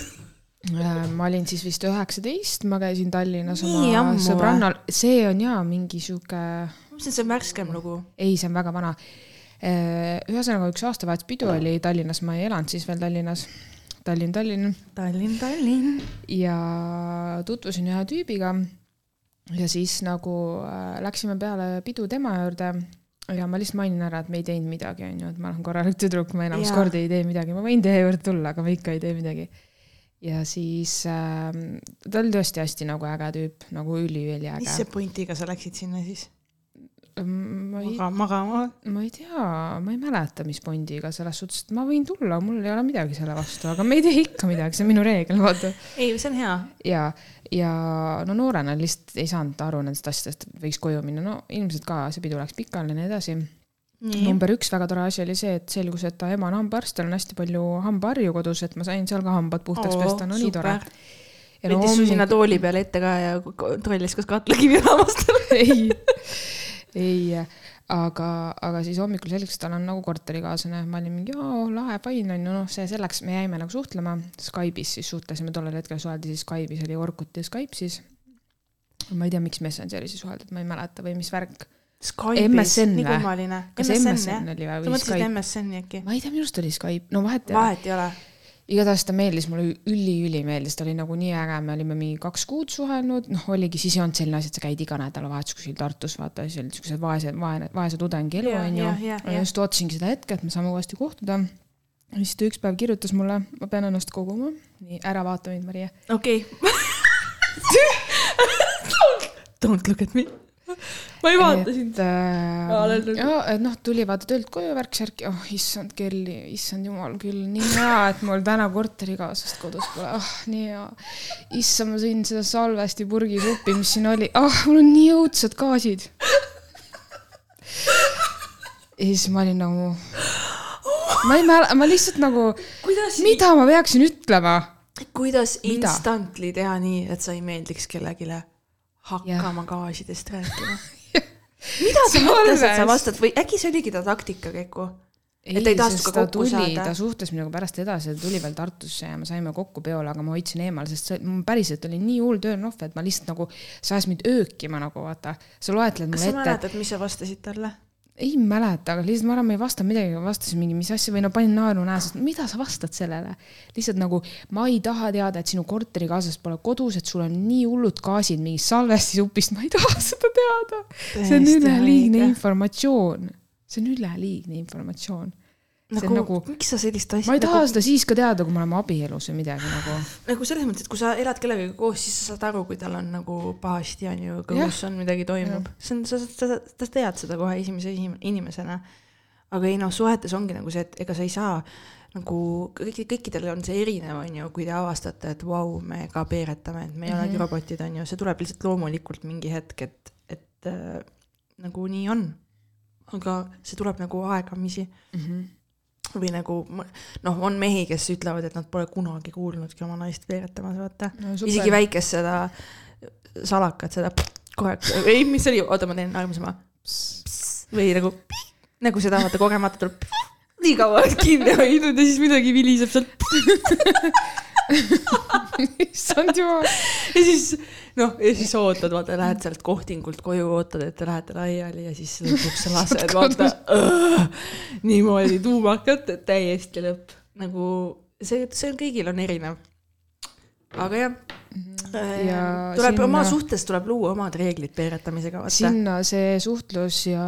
*laughs* ma olin siis vist üheksateist, ma käisin Tallinnas oma sõbrannal, see on jaa mingi sihuke, ma mõtlesin, et see on värskem lugu. ei, see on väga vana. ühesõnaga üks aastavahetuspidu oli Tallinnas, ma ei elanud siis veel Tallinnas, Tallinn, Tallinn Tallinn, Tallinn. ja tutvusin ühe tüübiga ja siis nagu äh, läksime peale pidu tema juurde ja ma lihtsalt mainin ära, et me ei teinud midagi, onju, et ma olen korralik tüdruk, ma enamus kordi ei tee midagi, ma võin teie juurde tulla, aga ma ikka ei tee midagi. ja siis äh, ta oli tõesti hästi nagu äge tüüp, nagu üliüliäge mis. see pointiga sa läksid sinna siis? Ma ei, maga, magama? ma ei tea, ma ei mäleta, mis Bondiga selles suhtes, et ma võin tulla, mul ei ole midagi selle vastu, aga me ei tee ikka midagi, see on minu reegel, vaata ei, see on hea. ja, ja no noorena lihtsalt ei saanud aru nendest asjadest, võiks koju minna, no ilmselt ka see pidu läks pikali ja nii edasi. nii, number üks väga tore asi oli see, et selgus, et ta ema on hambaarst, tal on hästi palju hambaharju kodus, et ma sain seal ka hambad puhtaks pesta, no nii tore. võttis su sinna tooli peale ette ka ja kontrollis, kas katlakivi haavastel. *laughs* ei, ei, aga, aga siis hommikul selgus, et tal on nagu korterikaaslane, ma olin mingi, lahe, fine on ju, noh, see selleks, me jäime nagu suhtlema Skype'is siis suhtlesime, tollel hetkel suheldi siis Skype'is oli Orkut ja Skype siis. ma ei tea, miks Messengeris ei suheldud, ma ei mäleta või mis värk. Skype'is, nii kummaline. kas MSN MSN jah? sa mõtlesid? MSN-i äkki? ma ei tea, minu arust oli Skype, no vahet ei ole. vahet ei ole. Igatahes ta meeldis mulle üli-üli meeldis, ta oli nagu nii äge, me olime mingi kaks kuud suhelnud, noh, oligi, siis ei olnud selline asi, et sa käid iga nädalavahetus kuskil Tartus, vaata, siis olid siuksed vaesed, vaene, vaese tudengi elu onju ma just ootasingi seda hetke, et me saame uuesti kohtuda. siis ta üks päev kirjutas mulle, ma pean ennast koguma, nii ära vaata mind, Maria. okei. *laughs* Don't look at me. Ma ei vaata sind. äh, noh, tuli vaata töölt koju värk-särk, oh issand kelli, issand jumal küll, nii hea, et mul täna korterikaaslast kodus pole, ah oh, nii hea. issand, ma sõin seda salvesti purgisuppi, mis siin oli, ah oh, mul on nii õudsed gaasid. ja siis ma olin nagu, ma ei mäleta, ma lihtsalt nagu, mida ma peaksin ütlema? Kuidas instantly teha nii, et sa ei meeldiks kellelegi hakkama gaasidest rääkima? *laughs* mida sa mõtlesid, et sa vastad või äkki see oligi ta taktika, Keku? Et ta ei sest ta tuli, ta suhtles minuga pärast edasi, ta tuli veel Tartusse ja me saime kokku peole, aga ma hoidsin eemal, sest see mul päriselt oli nii hull turn-off, et ma lihtsalt nagu, see ajas mind öökima nagu vaata, sa loetled kas sa mulle ette, mäletad, mis sa vastasid talle? Ei mäleta, aga lihtsalt ma arvan, ma ei vastanud midagi, vastasin mingi, mis asja või no panin naeru näos, et mida sa vastad sellele. lihtsalt nagu ma ei taha teada, et sinu korterikaaslased pole kodus, et sul on nii hullud gaasid mingist salvestisupist, ma ei taha *laughs* seda teada. see on üleliigne informatsioon, see on üleliigne informatsioon. See nagu, nagu, miks sa sellist asja ma ei taha nagu, seda siis ka teada, kui me oleme abielus või midagi nagu. nagu selles mõttes, et kui sa elad kellegagi koos, siis sa saad aru, kui tal on nagu pahasti on ju, kõhus on midagi toimub. see on, sa, sa, sa tead seda kohe esimese esim- inimesena. aga ei noh, suhetes ongi nagu see, et ega sa ei saa nagu kõik, kõikidel on see erinev, on ju, kui te avastate, et vau, me ka peeretame, et me ei mm -hmm. olegi robotid, on ju, see tuleb lihtsalt loomulikult mingi hetk, et, et äh, nagu nii on. aga see tuleb nagu aegamisi või nagu noh, on mehi, kes ütlevad, et nad pole kunagi kuulnudki oma naist veeretamas, vaata No isegi väikest seda salakat, seda kohe, ei, mis see oli, oota, ma teen armusema. või nagu, nagu seda vaata kogemata tuleb nii kaua kinni hoidnud ja siis midagi viliseb sealt. *laughs* issand jumal. ja siis noh, ja siis ootad, vaata, lähed sealt kohtingult koju, ootad, et te lähete laiali ja siis lõpuks lased, vaata niimoodi tuumakat, et täiesti lõpp. nagu see, see on kõigil on erinev. Aga jah. Ja ja tuleb sinna- oma suhtes tuleb luua omad reeglid peeretamisega, sinna see suhtlus ja,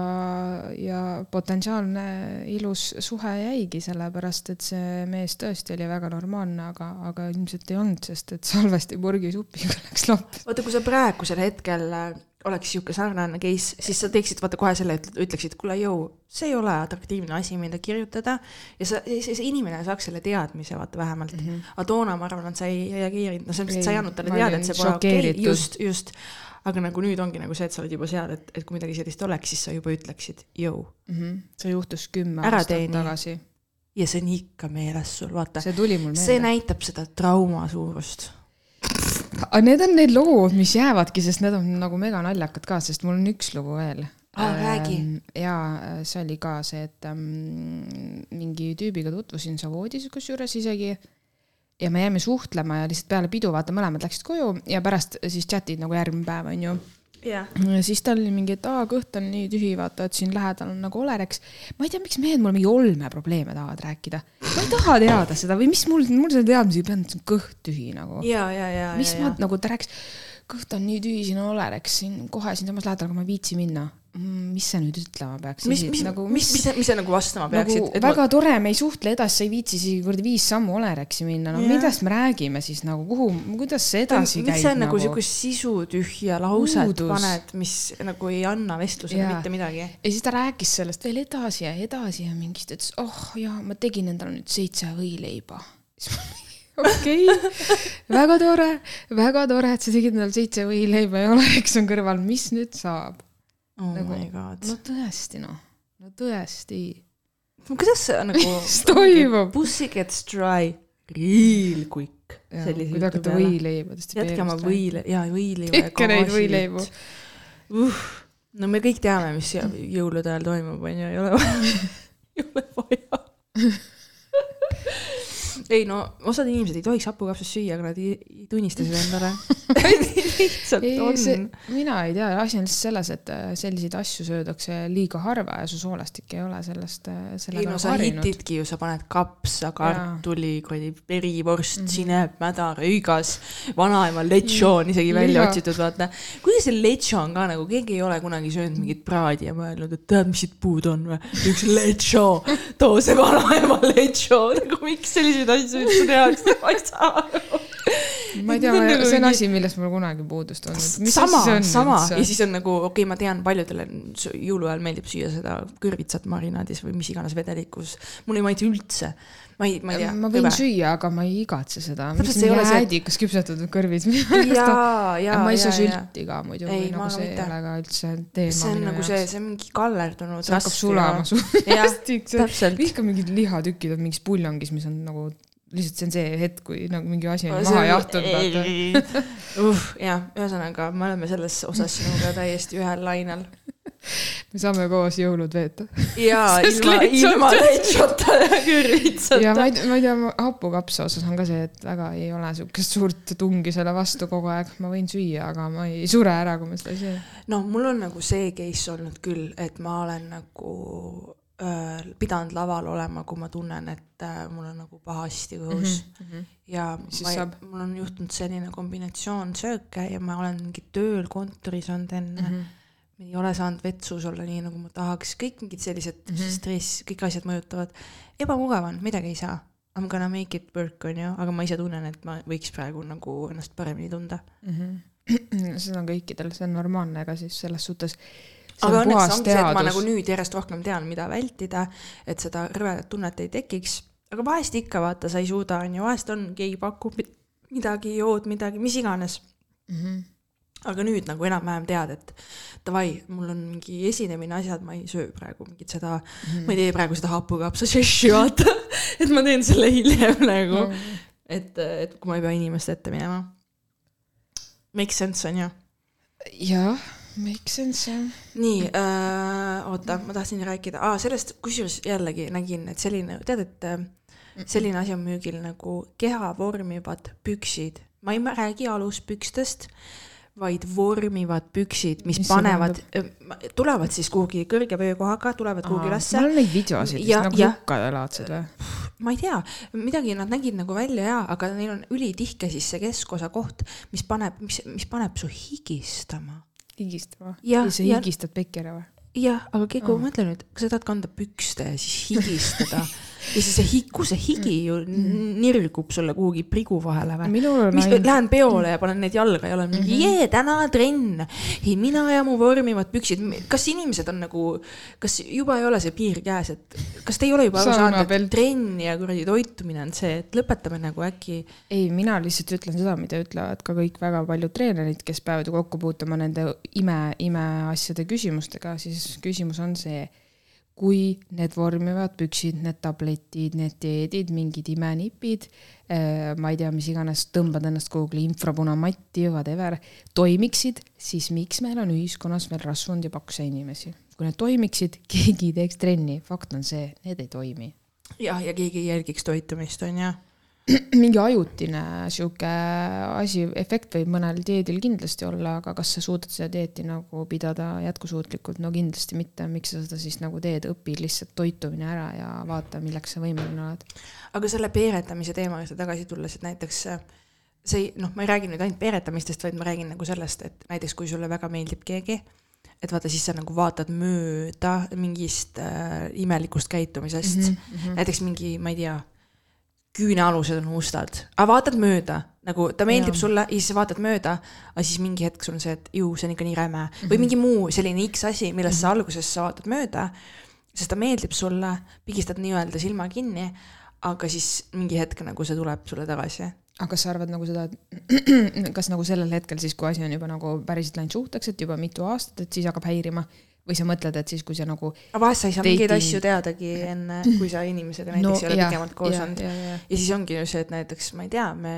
ja potentsiaalne ilus suhe jäigi, sellepärast et see mees tõesti oli väga normaalne, aga, aga ilmselt ei olnud, sest et *laughs* salvesti purgisupiga läks lapp. vaata, kui sa praegusel hetkel äh, oleks sihuke sarnane case, siis sa teeksid vaata kohe selle, ütleksid, kuule, jõu, see ei ole atraktiivne asi, mida kirjutada ja sa, see, see inimene saaks selle teadmise, vaata vähemalt mm. -hmm. aga toona ma arvan, et sa ei reageerinud, no selles mõttes, et sa ei andnud talle teada, et see pole okei okay,, just, just. aga nagu nüüd ongi nagu see, et sa oled juba seal, et, et kui midagi sellist oleks, siis sa juba ütleksid, jõu. see juhtus kümme Ära aastat teeni. tagasi. ja see on ikka meeles sul, vaata. see tuli mul see meelde. näitab seda trauma suurust. Aga need on need lood, mis jäävadki, sest need on nagu mega naljakad ka, sest mul on üks lugu veel. Aa, räägi. ja see oli ka see, et ähm, mingi tüübiga tutvusin Savoodis kusjuures isegi ja me jäime suhtlema ja lihtsalt peale pidu vaata mõlemad läksid koju ja pärast siis chat'id nagu järgmine päev onju jah. ja siis tal oli mingi, et aa, kõht on nii tühi, vaata, et siin lähedal on nagu Olereks. ma ei tea, miks mehed mulle mingi olmeprobleeme tahavad rääkida. ma ei taha teada seda või mis mul, mul selle teadmisega ei pidanud, kõht tühi nagu. ja, ja, ja, mis ja, ma ja. nagu ta rääkis, kõht on nii tühi, siin on Olereks siin kohe siinsamas lähedal, aga ma ei viitsi minna. Mis sa nüüd ütlema peaks? mis, mis, nagu, mis, mis, mis sa nagu vastama nagu peaksid? väga ma... tore, me ei suhtle edasi, sa ei viitsi isegi kuradi viis sammu Olereksi minna, no Jah. millest me räägime siis nagu, kuhu, kuidas see edasi miks käib sa nagu siukest sisutühja lauset Puudus. paned, mis nagu ei anna vestlusele Jaa. mitte midagi? ja siis ta rääkis sellest veel edasi ja edasi ja mingist, ütles, oh jaa, ma tegin endale nüüd seitse võileiba. *laughs* okei okay., väga tore, väga tore, et sa tegid endale seitse võileiba ja Oleks on kõrval, mis nüüd saab? Oh Nagu- my god no tõesti noh, no tõesti. kuidas see nagu *laughs* mis toimub? Pussy gets dry real quick kui te hakkate peale võileibadest. jätke oma võile ja võileiva ja tehke neid võileibu. uh, no me kõik teame mis jõulude ajal toimub onju ei ole vaja *laughs* ei ole vaja *laughs* *laughs* ei no osad inimesed ei tohiks hapukapsast süüa aga nad ei, ei tunnista seda endale *laughs* *laughs* lihtsalt ei, on mina ei tea, asi on lihtsalt selles, et äh, selliseid asju söödakse liiga harva ja su soolastik ei ole sellest, ei sellega no sa harjunud. hitidki ju, sa paned kapsa, kartuli, kuradi verivorst mm, -hmm. sinep, mäda, rõigas, vanaema lechon isegi välja Liha. otsitud, vaata. kuigi see lechon ka nagu, keegi ei ole kunagi söönud mingit praadi ja mõelnud, et tead, mis siit puudu on või? üks lechon, too see vanaema lechon, nagu miks selliseid asju üldse tehakse, ma ei saa aru. ma ei tea, See on nagu on asi, millest mul kunagi puudust olnud. sama, sama ja siis on nagu okei okay,, ma tean, paljudele jõuluajal meeldib süüa seda kõrvitsat marinaadis või mis iganes vedelikus. mulle ei maitse üldse. Ma ei, ma ei tea. ma võin süüa, aga ma ei igatse seda. Jäädikas küpsetatud kõrvis. *laughs* jaa, jaa, ma ei saa sülti ka muidu, nagu see ei ole ka üldse teema see on nagu see, see on mingi kallerdunud. see hakkab sulama su *laughs* täpselt. vihka mingid lihatükid on mingis puljongis, mis on nagu lihtsalt see on see hetk, kui nagu mingi asi on maha jahtunud, uh,. jah, ühesõnaga me oleme selles osas sinuga täiesti ühel lainel. Me saame koos jõulud veeta. jaa, *laughs* ilma, ilma *laughs* lechota ja kõrvitsata ja ma ei, ma ei tea, hapukapsa osas on ka see, et väga ei ole siukest suurt tungi selle vastu kogu aeg, ma võin süüa, aga ma ei sure ära, kui ma seda ei söö. no mul on nagu see case olnud küll, et ma olen nagu äh, pidanud laval olema, kui ma tunnen, et äh, mul on nagu pahasti kõhus mm. -hmm. ja Mis ma, saab? mul on juhtunud selline kombinatsioon sööke ja ma olen mingi tööl kontoris olnud enne mm. -hmm ei ole saanud vetsus olla nii, nagu ma tahaks, kõik mingid sellised mm -hmm. stress, kõik asjad mõjutavad. ebamugav on, midagi ei saa. I m gonna make it work on ju, aga ma ise tunnen, et ma võiks praegu nagu ennast paremini tunda. *clears throat* seda on kõikidel, see on normaalne, ega siis selles suhtes. aga õnneks ongi see, et ma nagu nüüd järjest rohkem tean, mida vältida, et seda rõvedat tunnet ei tekiks. aga vahest ikka vaata, sa ei suuda, on ju, vahest on, keegi pakub midagi, jood midagi, mis iganes. mm. -hmm. Aga nüüd nagu enam-vähem tead, et davai, mul on mingi esinemine, asjad, ma ei söö praegu mingit seda mm, ma ei tee praegu seda hapukapsa šeši, vaata. *laughs* et ma teen selle hiljem nagu no., et, et kui ma ei pea inimeste ette minema. Make sense on ju jah, make sense jah. nii äh,, oota, ma tahtsin rääkida ah, sellest, kusjuures jällegi nägin, et selline, tead, et äh, selline asi on müügil nagu keha vormivad püksid. ma ei räägi aluspükstest, vaid vormivad püksid, mis, panevad, tulevad siis kuhugi kõrge vöökohaga, tulevad kuhugi ülesse mul on neid videosid vist nagu jah. lukkadalaadsed või? ma ei tea, midagi nad nägid nagu välja ja, aga neil on ülitihke siis see keskosa koht, mis paneb, mis, mis paneb su higistama. higistama? Ja sa ja- higistad peki ära või? jah, aga Keiku oh., mõtle nüüd, kas sa tahad kanda pükste ja siis higistada *laughs* *laughs* ja siis see hi-, kus see higi ju n- nirgub sulle kuhugi prigu vahele või? mis, lähen peole ja panen need jalga ja olen mingi Mhm. jee, täna trenn, mina ja mu vormivad püksid, kas inimesed on nagu, kas juba ei ole see piir käes, et kas te ei ole juba aru saanud, et trenn ja kuradi toitumine on see, et lõpetame nagu äkki? Ei, mina lihtsalt ütlen seda, mida ütlevad ka kõik väga paljud treenerid, kes peavad ju kokku puutuma nende ime, imeasjade küsimustega, siis küsimus on see, kui need vormivad püksid, need tabletid, need dieedid, mingid imenipid, ma ei tea, mis iganes, tõmbad ennast kuhugi infrapunamatti, whatever, toimiksid, siis miks meil on ühiskonnas veel rasvunud ja pakse inimesi? kui need toimiksid, *laughs* keegi ei teeks trenni, fakt on see, need ei toimi jah, ja keegi ei jälgiks toitumist, on ju. *clears throat* mingi ajutine sihuke asi, efekt võib mõnel dieedil kindlasti olla, aga kas sa suudad seda dieeti nagu pidada jätkusuutlikult, no kindlasti mitte, miks sa seda siis nagu teed, õpi lihtsalt toitumine ära ja vaata, milleks sa võimeline oled. aga selle peeretamise teema juurde tagasi tulles, et näiteks äh, see ei- noh, ma ei räägi nüüd ainult peeretamistest, vaid ma räägin nagu sellest, et näiteks kui sulle väga meeldib keegi, et vaata, siis sa nagu vaatad mööda mingist äh, imelikust käitumisest mm. Mhm. -hmm. näiteks mingi, ma ei tea, küünealused on mustad, aga vaatad mööda, nagu ta meeldib ja. sulle ja siis vaatad mööda, aga siis mingi hetk sul on see, et ju see on ikka nii räme mm -hmm. või mingi muu selline X asi, millest sa alguses sa vaatad mööda, sest ta meeldib sulle, pigistad nii-öelda silma kinni, aga siis mingi hetk nagu see tuleb sulle tagasi. aga kas sa arvad nagu seda, et *clears throat* kas nagu sellel hetkel siis, kui asi on juba nagu päriselt läinud suhteks, et juba mitu aastat, et siis hakkab häirima või sa mõtled, et siis, kui see nagu aga vahest sa ei saa mingeid Dating- asju teadagi enne, kui sa inimesega näiteks no, ei ole pikemalt koos olnud. ja siis ongi ju see, et näiteks ma ei tea, me,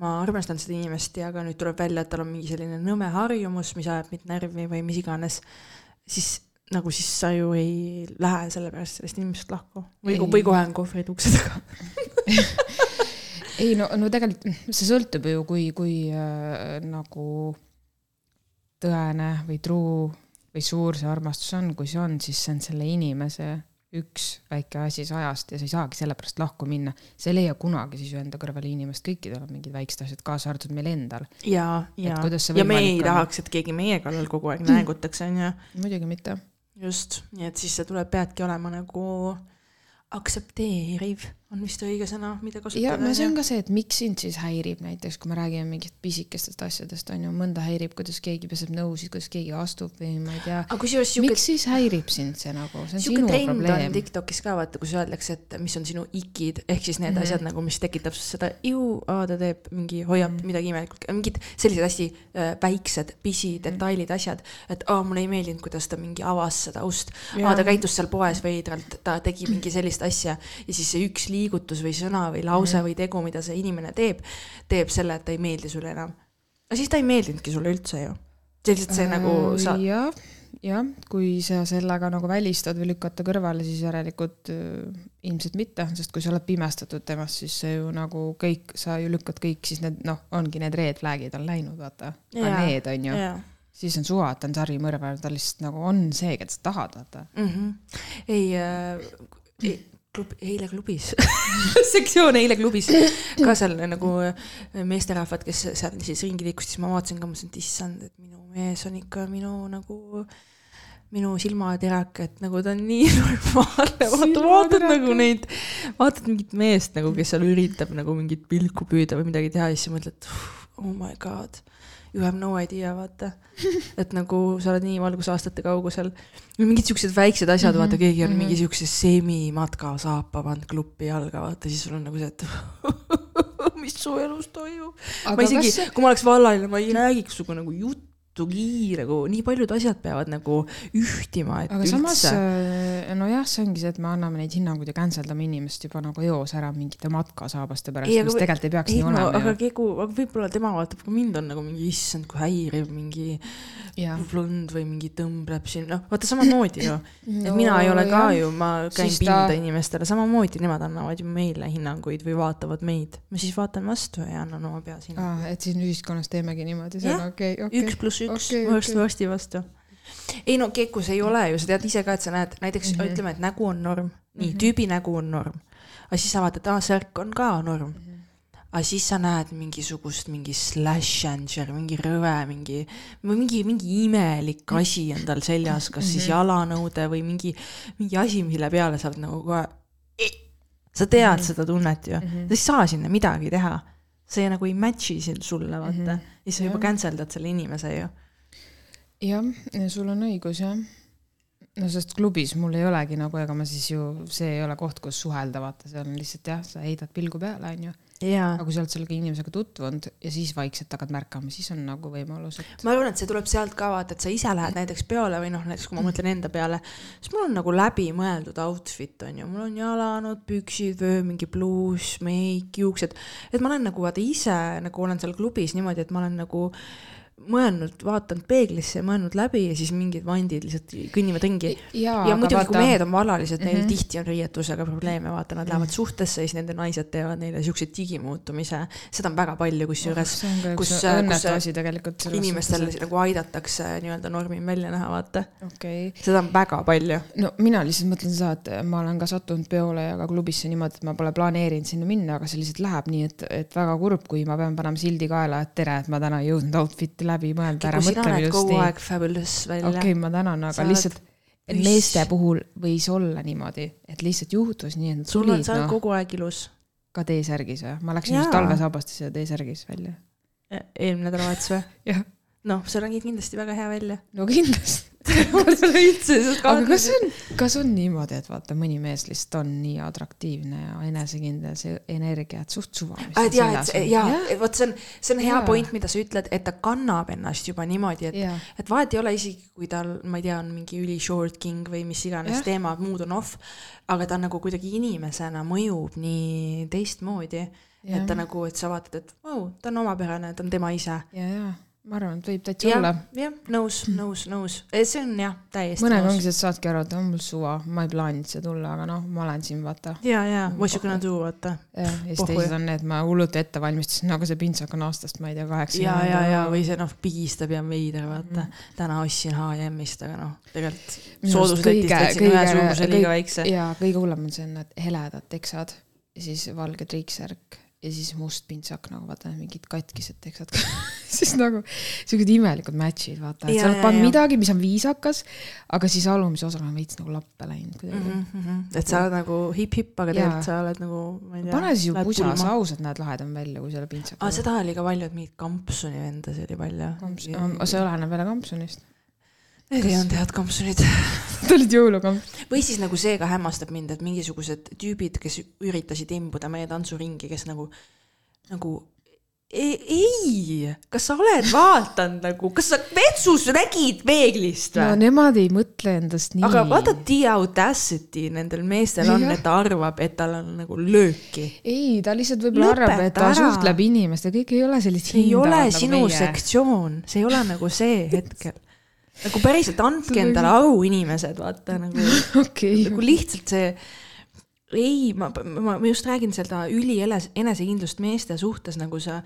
ma armastan seda inimest ja aga nüüd tuleb välja, et tal on mingi selline nõme harjumus, mis ajab mind närvi või mis iganes, siis nagu siis sa ju ei lähe sellepärast sellest inimesest lahku või või kohe on kohvrid ukse taga. *laughs* ei no, no tegelikult see sõltub ju, kui, kui äh, nagu tõene või truu või suur see armastus on, kui see on, siis see on selle inimese üks väike asi sajast ja sa ei saagi sellepärast lahku minna. sa ei leia kunagi siis ju enda kõrvale inimest, kõikidel on mingid väiksed asjad, kaasa arvatud meil endal. ja, ja kuidas see, ja me ei on? tahaks, et keegi meie kallal kogu aeg näägutaks, onju. muidugi mitte. just, nii et siis sa tuleb, peadki olema nagu aktsepteeriv, on vist õige sõna, mida kasutada. no see on ka see, et miks sind siis häirib näiteks, kui me räägime mingitest pisikestest asjadest on ju, mõnda häirib, kuidas keegi peseb nõusid, kuidas keegi astub või ma ei tea. miks siis häirib sind see nagu, see on sinu probleem. Tiktokis ka vaata, kus öeldakse, et mis on sinu ikid ehk siis need mm Mhm. -hmm. asjad nagu, mis tekitab sus seda ju, ta teeb mingi, hoiab mm Mhm. -hmm. midagi imelikku, mingid sellised hästi äh, väiksed pisidetailid, asjad, et aa, mulle ei meeldinud, kuidas ta mingi avas seda ust, aa, ta käitus seal poes veidralt, ta tegi mingi sellist asja ja siis see üks liigutus või sõna või lause mm. -hmm. või tegu, mida see inimene teeb, teeb selle, et ta ei meeldi sulle enam. aga siis ta ei meeldinudki sulle üldse ju. see lihtsalt see nagu sa, Äh, jah, jah, kui sa sellega nagu välistad või lükkad ta kõrvale, siis järelikult äh, ilmselt mitte, sest kui sa oled pimestatud temast, siis see ju nagu kõik, sa ju lükkad kõik, siis need noh, ongi need red flag'id on läinud, vaata. Need on ju, jaa siis on suva, et ta on sarimõrvar, ta lihtsalt nagu on see, keda sa tahad, vaata. mm. -hmm. ei äh,, ei klub, eile klubis. *laughs* Sektsioon eile klubis. Ka seal nagu äh, meesterahvad, kes seal siis ringi liikusid, siis ma vaatasin ka, mõtlesin, et issand, et minu mees on ikka minu nagu minu silmaterak, et nagu ta on nii *laughs* normaalne, vaata vaatad nagu neid, vaatad mingit meest nagu, kes seal üritab nagu mingit pilku püüda või midagi teha ja siis mõtled, oh my god, you have no idea, vaata. et nagu sa oled nii valgusaastate kaugusel. mingid siuksed väiksed asjad mm, -hmm, vaata, keegi on mm -hmm. mingi siukse semimatka saapa pannud kluppi jalga, vaata siis sul on nagu see, et *laughs* mis su elus toimub. ma isegi kas..., kui ma oleks vallaline, ma ei räägiks sinuga nagu juttugi nagu nii paljud asjad peavad nagu ühtima, et aga samas üldse. nojah, see ongi see, et me anname neid hinnanguid ja cancel dame inimest juba nagu eos ära mingite matkasaabaste pärast, mis või- tegelikult ei peaks ei nii no olema aga. Kegu, aga võib-olla tema vaatab ka mind on nagu mingi issand, kui häiriv mingi Jah. blond või mingi tõmbleb siin, noh, vaata samamoodi ju. *clears throat* et No mina ei ole ka ju, ma käin Siis pinda ta- inimestele, samamoodi nemad annavad ju meile hinnanguid või vaatavad meid. ma siis vaatan vastu ja annan oma peas hinnangu. aa, et siin ühiskonnas teemegi niimoodi, see on okei, okei. üks pluss üks okei, varsti okei. varsti vastu. ei no kekus ei ole ju, sa tead ise ka, et sa näed näiteks mm, Mhm. -hmm. ütleme, et nägu on norm, nii tüübi nägu on norm, aga siis sa vaatad, aa särk on ka norm. Mhm. aga siis sa näed mingisugust mingi slash anger, mingi rõve, mingi, mingi, mingi imelik asi on tal seljas, kas Mhm. siis jalanõude või mingi, mingi asi, mille peale sa oled nagu kohe. sa tead seda tunnet ju, Mhm. sa ei saa sinna midagi teha. See nagu ei match'i sulle, vaata mm. -hmm. ja sa juba cancel dad selle inimese ju. jah, sul on õigus jah. no sest klubis mul ei olegi nagu, ega ma siis ju, see ei ole koht, kus suhelda, vaata, seal on lihtsalt jah, sa heidad pilgu peale, onju. aga. kui sa oled selle inimesega tutvunud ja siis vaikselt hakkad märkama, siis on nagu võimalus, et ma arvan, et see tuleb sealt ka vaata, et sa ise lähed näiteks peole või noh, näiteks kui ma mõtlen enda peale, siis mul on nagu läbimõeldud outfit on ju, mul on jalanud, püksid, vöö, mingi pluus, meik, juuksed, et ma olen nagu vaata ise nagu olen seal klubis niimoodi, et ma olen nagu mõelnud, vaatanud peeglisse ja mõelnud läbi ja siis mingid vandid lihtsalt kõnnivad ringi. ja aga muidugi, kui vaata, mehed on vallalised, neil mm Mhm. -hmm. tihti on riietusega probleeme, vaata, nad lähevad suhtesse ja siis nende naised teevad neile siukse digimuutumise, seda on väga palju kusjuures ka kus- kus tegelikult. inimestel nagu aidatakse nii-öelda normim välja näha, vaata. okei, seda on väga palju. no mina lihtsalt mõtlen seda, et ma olen ka sattunud peole ja ka klubisse niimoodi, et ma pole planeerinud sinna minna, aga see lihtsalt läheb nii, et, et väga kurb, kui ma pean panema sildi kaela, et tere, et ma täna ei jõudnud outfit'i läbi mõelda, ära mõtle minust kogu nii. okei, ma tänan, Sa aga oled lihtsalt et üss. meeste puhul võis olla niimoodi, et lihtsalt juhtus nii, et nad sul on, tulid sa oled noh, kogu aeg ilus. ka T-särgis või? ma läksin just talvesaabastis ja T-särgis välja. eelmine nädalavahetus või? *laughs* jah, noh, sa nägid kindlasti väga hea välja. no kindlasti. *laughs* aga kas on, kas on niimoodi, et vaata, mõni mees lihtsalt on nii atraktiivne ja enesekindel, see energia, et suht suva. et jaa, et see- jaa, vot see on, see on hea Jaa. point, mida sa ütled, et ta kannab ennast juba niimoodi, et et vahet ei ole isegi, kui tal, ma ei tea, on mingi üli short king või mis iganes Jah. teema, mood on off, aga ta nagu kuidagi inimesena mõjub nii teistmoodi, et ta nagu, et sa vaatad, et vau oh,, ta on omapärane, ta on tema ise. ja, ja ma arvan, et võib täitsa jah olla., jah, nõus, nõus, nõus, see on jah, täiesti mõnega ongi et saadki aru, et on mul suva, ma ei plaaninud siia tulla, aga noh, ma olen siin, vaata. ja, ja, what you gonna do, vaata. ja, ja siis teised on need, ma hullult ette valmistasin, aga see pintsak on aastast, ma ei tea, kaheksa. ja, ja, ja või see noh, pigistab ja on veider, vaata. täna ostsin H&M-ist, aga noh, tegelikult kõige- võtsin ühe kõige- suuruse kõik- liiga väikse. ja kõige hullem on see, on need heledad teksad ja siis valge triiksärk ja siis must pintsak nagu vaata mingid katkised teksad siis nagu siuksed imelikud match'id vaata, et sa oled pannud midagi, mis on viisakas, aga siis alumise osaga on veits nagu lappe läinud kuidagi mm. Mm -hmm. et sa oled nagu hip-hip, aga tegelikult sa oled nagu, ma ei tea. pane siis ju pusa, sa ausalt näed lahedam välja, kui selle pintsaga aa, seda oli ka palju, et mingit kampsuni vendasid oli palju. see oleneb jälle kampsunist. Ei olnud head kampsunid. Need olid jõulukamp. või siis nagu see ka hämmastab mind, et mingisugused tüübid, kes üritasid imbuda meie tantsuringi, kes nagu, nagu ei, ei, kas sa oled vaadanud nagu, kas sa vetsus nägid peeglist no või? nemad ei mõtle endast nii. aga vaata, the audacity nendel meestel on, et ta arvab, et tal on nagu lööki. ei, ta lihtsalt võib-olla arvab, et ta ära. suhtleb inimestega, kõik ei ole sellist see ei ole hindavat sinu nagu meie. sektsioon, see ei ole nagu see hetkel. Nagu päriselt andke endale aru, inimesed, vaata nagu, *laughs* okei nagu lihtsalt see ei, ma, ma, ma just räägin seda üli enes- enesekindlust meeste suhtes, nagu sa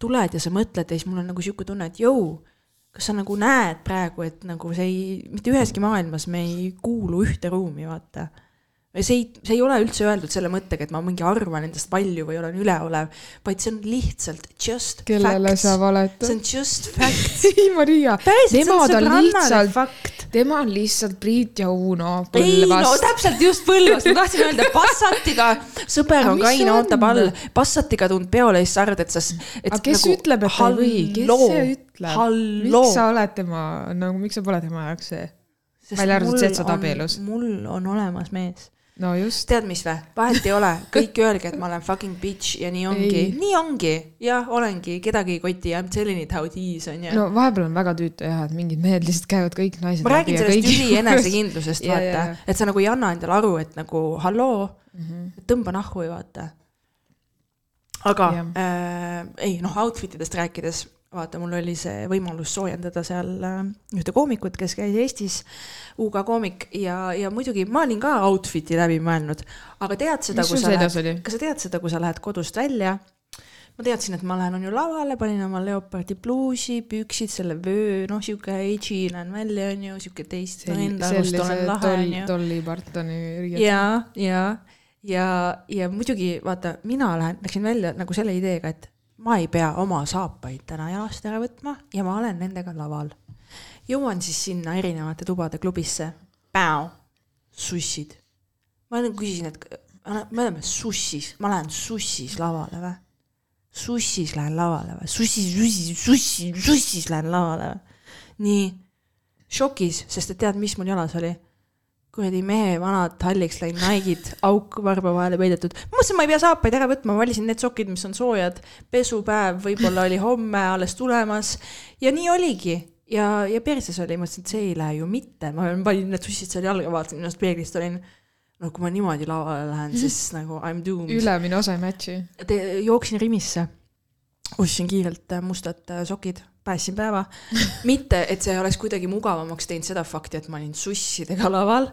tuled ja sa mõtled ja siis mul on nagu sihuke tunne, et jõu, kas sa nagu näed praegu, et nagu see ei, mitte üheski maailmas me ei kuulu ühte ruumi, vaata. See ei, see ei ole üldse öeldud selle mõttega, et ma mingi arvan endast palju või olen üleolev, vaid see on lihtsalt just kellele facts. sa see valetad? on just facts. *laughs* ei, Maria, see Nemad on lihtsalt- fakt. tema on lihtsalt Priit ja Uno ei no Põlvast. täpselt just Põlvast, ma tahtsin öelda Passatiga, sõber on kaine, ootab all, Passatiga tulnud peole ja siis sa arvad, et sa. aga kes nagu, ütleb, et ta ei või, kes see ütleb? miks sa oled tema, nagu miks sa pole tema jaoks see? välja arvatud see, et sa oled abielus. mul on olemas mees. No just. tead, mis vä, vahet ei ole, kõik öelge, et ma olen fucking bitch ja nii ongi nii ongi, jah, olengi, kedagi ei koti, I m telling it how it is on ju. no vahepeal on väga tüütu jah, et mingid mehed lihtsalt käivad kõik naised ma räägin sellest üli enesekindlusest, *laughs* vaata et sa nagu ei anna endale aru, et nagu halloo mm. -hmm. tõmba nahku ja vaata. aga Jah. äh, ei noh, outfit idest rääkides vaata, mul oli see võimalus soojendada seal äh, ühte koomikut, kes käis Eestis, UK koomik ja, ja muidugi ma olin ka outfit'i läbi mõelnud, aga tead seda, kui sa lähed, kas sa tead seda, kui sa lähed kodust välja? ma teadsin, et ma lähen on ju lavale, panin oma leopardi pluusi, püksid, selle vöö, noh, sihuke edgy näen välja, on ju, sihuke teist enda arust olen lahe, on ju. Dolly Partoni riiet. ja, ja, ja, ja muidugi vaata, mina lähen, läksin välja nagu selle ideega, et ma ei pea oma saapaid täna jalast ära võtma ja ma olen nendega laval. jõuan siis sinna erinevate tubade klubisse, sussid. ma nagu küsisin, et me oleme sussis, ma lähen sussis lavale või? sussis lähen lavale või? sussis, sussis, sussis, sussis lähen lavale või? nii, šokis, sest et tead, mis mul jalas oli? Kuradi mehe vanad halliks läinud Nike'id, auk varba vahele peidetud. ma mõtlesin, ma ei pea saapaid ära võtma, ma valisin need sokid, mis on soojad. pesupäev võib-olla oli homme alles tulemas ja nii oligi ja, ja perses oli, mõtlesin, et see ei lähe ju mitte, ma panin need sussid seal jalga, vaatasin ennast peeglist, olin no kui ma niimoodi lavale lähen, siis *laughs* nagu I m doomed. ülemine osa ei match'i. jooksin Rimisse, ostsin kiirelt äh, mustad äh, sokid, päästsin päeva. *laughs* mitte, et see oleks kuidagi mugavamaks teinud seda fakti, et ma olin sussidega laval.